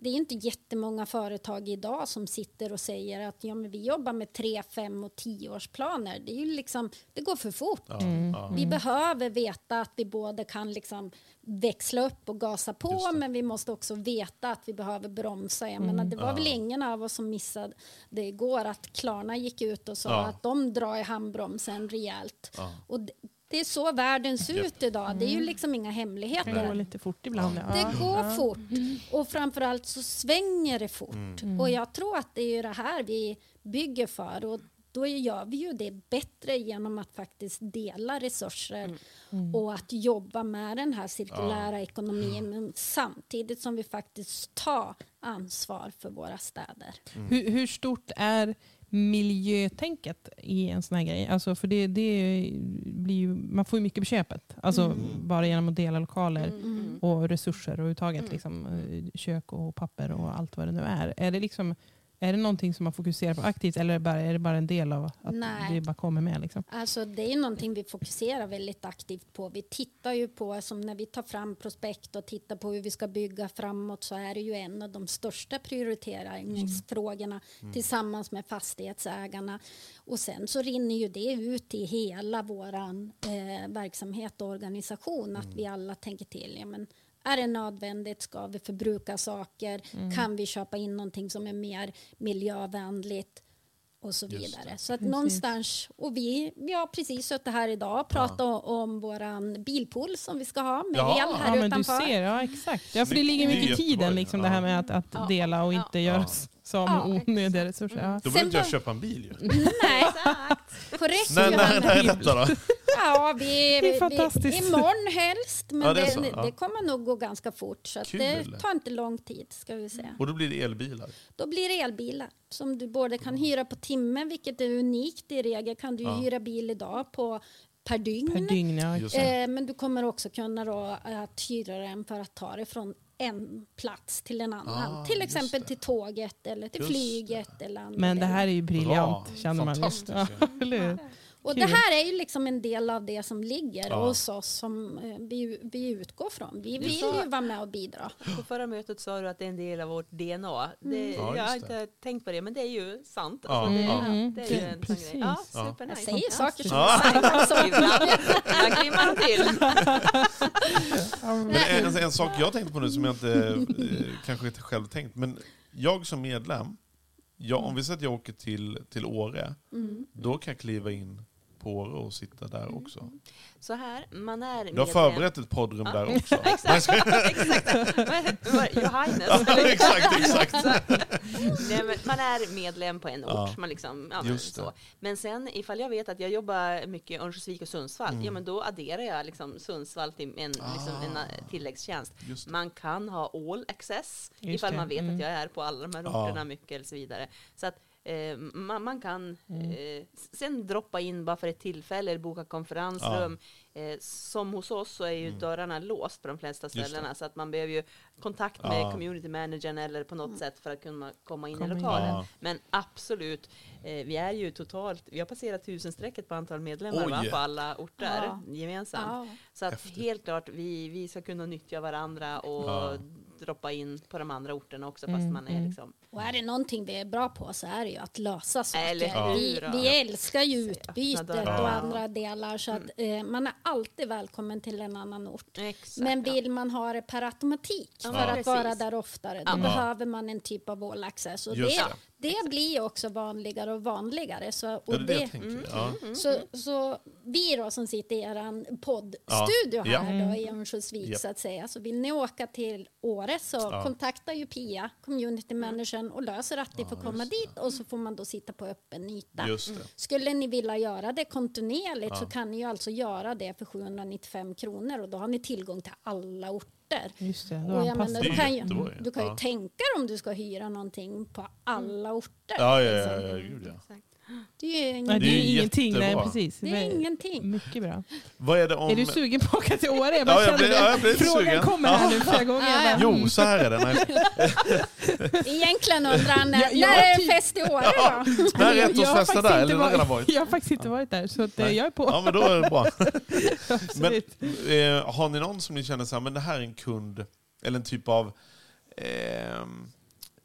det är inte jättemånga företag idag som sitter och säger att ja, men vi jobbar med tre, fem och tioårsplaner. Det, är ju liksom, det går för fort. Vi behöver veta att vi både kan liksom växla upp och gasa på men vi måste också veta att vi behöver bromsa. Jag menar, det var väl ingen av oss som missade det igår att Klarna gick ut och sa Ja. att de drar i handbromsen rejält. Och det, är så världen ser ut idag. Det är ju liksom inga hemligheter. Det går lite fort ibland. Ja. Det går fort och framförallt så svänger det fort. Mm. Och jag tror att det är det här vi bygger för. Och då gör vi ju det bättre genom att faktiskt dela resurser och att jobba med den här cirkulära ekonomin men samtidigt som vi faktiskt tar ansvar för våra städer. Hur, hur stort är miljötänket i en sån här grej? Alltså för det, det blir ju, man får ju mycket på köpet. Alltså bara genom att dela lokaler och resurser och överhuvudtaget liksom, eh, kök och papper och allt vad det nu är. Är det, liksom, är det någonting som man fokuserar på aktivt eller är det bara, är det bara en del av att Nej. det bara kommer med? Liksom? Alltså det är någonting vi fokuserar väldigt aktivt på. Vi tittar ju på, som när vi tar fram prospekt och tittar på hur vi ska bygga framåt så är det ju en av de största prioriteringsfrågorna tillsammans med fastighetsägarna. Och sen så rinner ju det ut i hela våran eh, verksamhet och organisation att vi alla tänker till. Ja, men, är det nödvändigt? Ska vi förbruka saker? Kan vi köpa in någonting som är mer miljövänligt? Och så vidare. Så att någonstans, och vi, vi har precis suttit här idag och pratat om, om våran bilpool som vi ska ha med Ja, el här Ja, men du utanför. ser, ja exakt. Ja, för det ligger mycket i tiden, liksom, Ja. det här med att, att Ja. dela och inte Ja. göra Ja. som Ja, onödiga resurser. Ja. Då behöver inte jag köpa en bil ju. Nej, Exakt. korrekt. Johanna. när är detta då? Ja, vi, Det är vi, fantastiskt. imorgon helst, men Ja, det det, så, det, ja. kommer nog gå ganska fort. Så det tar inte lång tid, ska vi säga. Och då blir det elbilar. Då blir det elbilar som du både kan hyra på timme, vilket är unikt. I regel kan du Ja. hyra bil idag på per dygn. Per dygn, det. Eh, men du kommer också kunna då att hyra den för att ta dig från en plats till en annan. Ah, till exempel det. till tåget eller till Just flyget. Eller andra Men det här är ju briljant, Bra. känner man. Fantastiskt, Ja, eller? Och det här är ju liksom en del av det som ligger Ja. hos oss som eh, vi, vi utgår från. Vi vill ju vara med och bidra. På förra mötet sa du att det är en del av vårt DNA. Det, Ja, jag har inte tänkt på det, men det är ju sant. Ja, Alltså, det. Mm, det är ju en sån precis. grej. Ja, supernice. Jag säger saker som Ja. är sant också. Ibland, ibland glimmar till. Men en, en sak jag tänkte på nu som jag inte eh, kanske inte själv tänkt. Men jag som medlem, jag, om vi säger att jag åker till, till Åre, Mm. då kan jag kliva in Åre och sitta där också. Så här, man är Du har förberett ett poddrum där också. Exakt, Johannes. Ja, exakt, exakt. Nej, men man är medlem på en ort. Ja. Man liksom, ja, men, så. men sen ifall jag vet att jag jobbar mycket i Örnsköldsvik och Sundsvall, Mm. ja men då adderar jag liksom Sundsvall till en, liksom en eh, tilläggstjänst. Ah. Just det. Man kan ha all access Just ifall det, man vet mm. att jag är på alla de här Ja. orterna mycket eller så vidare. Så att eh, man, man kan Mm. eh, sen droppa in bara för ett tillfälle eller boka konferensrum. Eh, som hos oss så är ju dörrarna låst på de flesta Mm. ställena så att man behöver ju kontakt med Ja. community managern eller på något sätt för att kunna komma in Komma i in. lokalen. Ja. Men absolut, eh, vi är ju totalt, vi har passerat tusenstrecket på antal medlemmar va, på alla orter Ja. gemensamt. Ja. Så att Häftigt. helt klart, vi, vi ska kunna nyttja varandra och Ja. Droppa in på de andra orterna också fast Mm, man är mm. liksom Och är det någonting vi är bra på så är det ju att lösa saker. Eller hur? Vi, Ja. vi älskar ju utbytet och Ja. andra delar så att eh, man är alltid välkommen till en annan ort. Exakt, Men ja. vill man ha det per automatik Ja, för att precis. vara där oftare, då Ja. behöver man en typ av all access. Och det, det. blir också vanligare och vanligare. Så, och Ja, det det tänker. Ja. så, så vi då som sitter i er poddstudio Ja. här Ja. då i Örnsköldsvik Japp. så att säga. Så vill ni åka till Åre så Ja. kontakta ju Pia, community managern och löser att ni får komma dit och så får man då sitta på öppen yta. Det. Skulle ni vilja göra det kontinuerligt så Ja. kan ni ju alltså göra det för 795 kronor och då har ni tillgång till alla orter. Just det, Och jag menar, du, kan ju. du kan ju Ja. tänka dig om du ska hyra någonting på alla orter. Ja, ja, ja, liksom. ja, gud ja. Exakt. Det är ju Nej, det är Det är ingenting. Nej, precis. Det är ingenting. Mycket bra. Vad är det om... Är du sugen på att åka till Åre? Jag Ja, jag blir- ja, jag blir Frågan sugen. kommer här nu flera gånger. Jag bara, Jo, så här är det. Nej. Egentligen undrar han när, när är det fest i Åre då? När är jag har ettårsfesten faktiskt där? inte Eller har redan varit-? Jag har faktiskt inte varit där, så att, eh, jag är på. Ja, men då är det bra. Men eh, har ni någon som ni känner så här, men det här är en kund, eller en typ av, eh,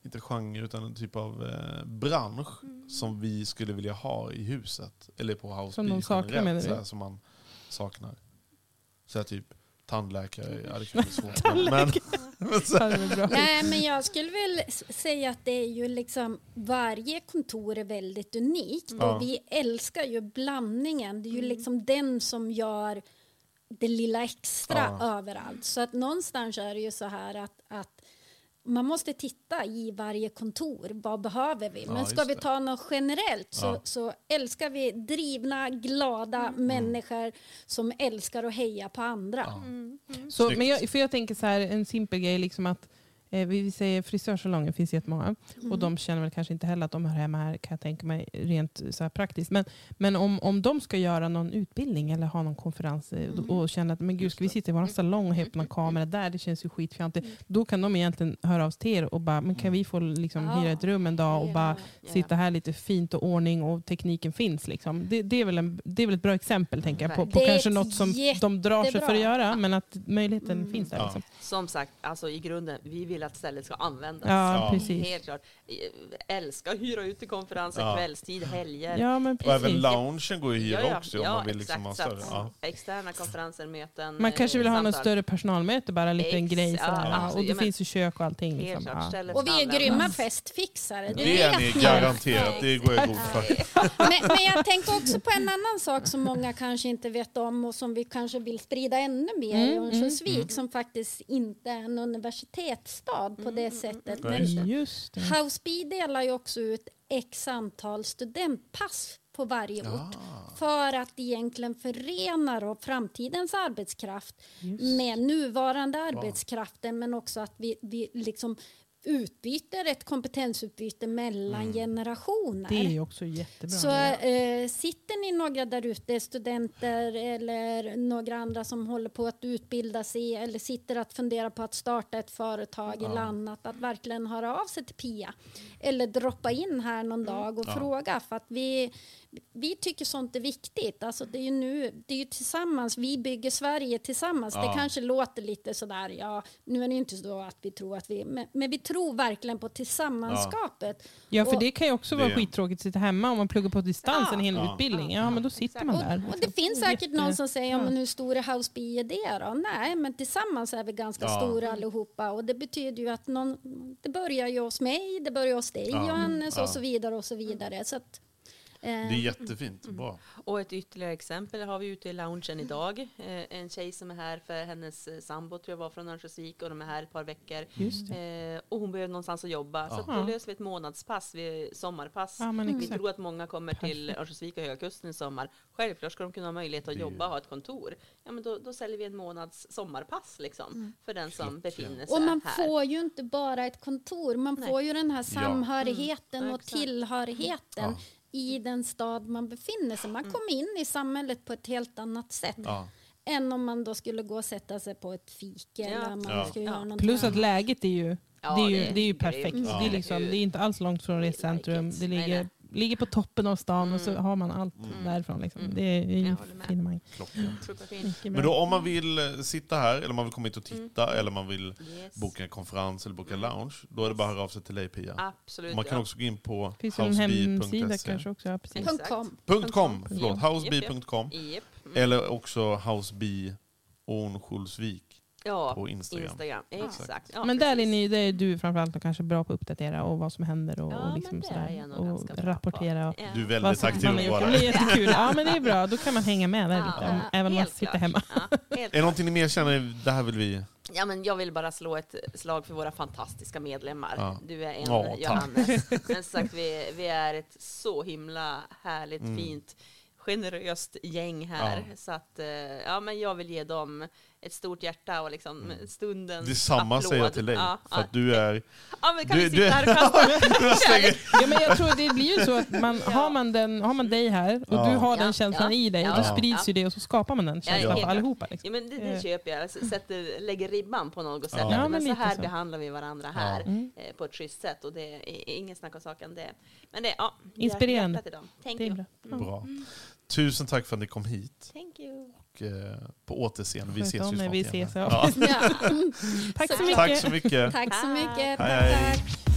inte genre, utan en typ av eh, bransch som vi skulle vilja ha i huset? Eller på House Som de saknar, menar du? Som man saknar. Så här, typ tandläkare, ja det kan bli svårt. men, så, är. Nej, men jag skulle väl säga att det är ju liksom varje kontor är väldigt unikt Ja. och vi älskar ju blandningen. Det är ju liksom den som gör det lilla extra Ja. överallt. Så att någonstans är det ju så här att, att man måste titta i varje kontor. Vad behöver vi? Ja, Men ska just vi ta något generellt så, Ja. så älskar vi drivna, glada människor som älskar att heja på andra. Så, Snyggt. men jag, för jag tänker så här, en simpel grej, liksom att vi vi säger frisörsalonger finns jättemånga. Och de känner väl kanske inte heller att de hör hemma här, kan jag tänka mig, rent så här praktiskt. Men, men om, om de ska göra någon utbildning eller ha någon konferens eh, och- och känner att men gud, ska vi sitta i vår salong och heja på någon kamera där, det känns ju skitfjantigt. Då kan de egentligen höra av sig till er och bara, men kan vi få liksom, Ja. hyra ett rum en dag och bara Ja. sitta här lite fint och ordning och tekniken finns. Liksom. Det, det, är väl en, det är väl ett bra exempel tänker jag, på, på kanske något som de drar sig för att göra, men att möjligheten Mm. finns där. Ja. Liksom. Som sagt, alltså i grunden, vi vill att stället ska användas. Ja, Ja. precis. Helt klart. Eh, Älskar att hyra ut till konferenser, Ja. kvällstid, helger. Ja, men och även precis. loungen går ju att hyra också om ja, man vill liksom ha exakt, större. så Ja. att Externa konferenser, möten. Man kanske vill ha eh, något samtal. större personalmöte, bara en liten Ex- grej. ja. Ja, absolut. och det Ja, men- finns ju kök och allting. Helt Liksom. klart, Ja. stället Och vi är ska grymma användas. festfixare. Det, Det är vet ni garanterat, det går jag god för. Men, men jag tänker också på en annan sak som många kanske inte vet om och som vi kanske vill sprida ännu mer i Mm, Örnsköldsvik som faktiskt inte är en universitetsstad på det sättet. Ja, Men just det. Just det. House B delar ju också ut x antal studentpass på varje ort för att egentligen förena då framtidens arbetskraft med nuvarande arbetskraften men också att vi, vi liksom utbyter ett kompetensutbyte mellan generationer. Det är också jättebra. Så eh, sitter ni några där ute, studenter eller några andra som håller på att utbilda sig eller sitter att fundera på att starta ett företag eller annat, att verkligen höra av sig till Pia eller droppa in här någon dag och fråga för att vi, vi tycker sånt är viktigt. Alltså det är ju nu, det är tillsammans, vi bygger Sverige tillsammans. Det Ja. kanske låter lite sådär, ja, nu är det inte så att vi tror att vi, men, men vi tror verkligen på tillsammanskapet. Ja, för Och- det kan ju också vara Det- skittråkigt att sitta hemma om man pluggar på distans Ja. en hel Ja. utbildning. Ja, men då sitter man där. Och, och det finns säkert Jätte- någon som säger, ja, men hur stor är House B är det då? Nej, men tillsammans är vi ganska Ja. stora allihopa och det betyder ju att någon, det börjar ju hos mig, det börjar hos dig Ja. Johannes Ja. och så vidare och så vidare. Så att, Det är jättefint, bra. Och ett ytterligare exempel har vi ute i loungen idag. Eh, en tjej som är här för hennes eh, sambo tror jag var från Örnsköldsvik och de är här ett par veckor. Just det. Eh, och hon behöver någonstans att jobba. Så att Ja. då löser vi ett månadspass, vi, sommarpass. Ja, men Vi tror att många kommer till Örnsköldsvik och Höga Kusten i sommar. Självklart ska de kunna ha möjlighet att jobba och ha ett kontor. Ja, men då, då säljer vi en månads sommarpass liksom, för den som Klockrent. befinner sig och man här. får ju inte bara ett kontor, man Nej. får ju den här samhörigheten Mm, och tillhörigheten i den stad man befinner sig. Man kommer in i samhället på ett helt annat sätt Ja. än om man då skulle gå och sätta sig på ett fik Ja. eller man Ja. skulle Ja. göra någonting Plus att läget är ju, Ja, det är ju, det är det är ju grymt. perfekt. Ja. Det, är liksom, det är inte alls långt från it. Det Nej, ligger, nej. Ligger på toppen av stan och så Mm. har man allt Mm. därifrån. Liksom. Mm. Det är ju finemang. Mycket Men då om man vill eh, sitta här, eller man vill komma hit och titta, Mm. eller man vill Yes. boka en konferens eller boka lounge, då är det bara att höra av sig till dig Pia. Absolut. Man kan ja. också gå in på housebee.se. Ja, com. .com, förlåt, housebee.com. Japp. Mm. Eller också housebee Örnsköldsvik ja, på Instagram. Instagram. Exakt. Ja, men där är, precis. ni, där är du framförallt kanske bra på att uppdatera och vad som händer och, Ja, och, men liksom det är sådär, och på. rapportera. Och. Du är väldigt aktiv och gjort. bara. Det är jättekul. Ja men det är bra, då kan man hänga med där Ja, lite, även om man sitter klart. hemma. Är det någonting ni mer känner, det här vill vi... Ja, men jag vill bara slå ett slag för våra fantastiska medlemmar. Ja. Du är en, Ja, tack. Johannes. Men sagt, vi, vi är ett så himla härligt, Mm. fint, generöst gäng här. Ja. Så att, eh, ja, men jag vill ge dem ett stort hjärta och liksom stundens Detsamma applåd. säger jag till dig. Ja, för ja. att du är... ja, men kan du- vi sitta du- här och kasta? Ja, men jag tror det blir ju så att man, Ja. har, man den, har man dig här och Ja. du har Ja, den känslan ja, i dig, ja, då ja. sprids ju det och så skapar man den Ja, känslan helt för allihopa. Liksom. Ja, men det, Eh. det köper jag. Sätter, lägger ribban på något sätt. Ja. Ja, Ja, men men så här så. behandlar vi varandra här Mm. eh, på ett schysst sätt. Och det är ingen snack om saken. Det. Men det, ja, Inspirerande. till dem. Thank Det är you. bra. Ja. Bra. Tusen tack för att ni kom hit. Thank you. Och, eh, på återseende. Vi ses ju snart vi igen. ses, ja. Ja. Ja. Tack så Tack. mycket. Tack så mycket. Tack så mycket. Hej, hej. tack.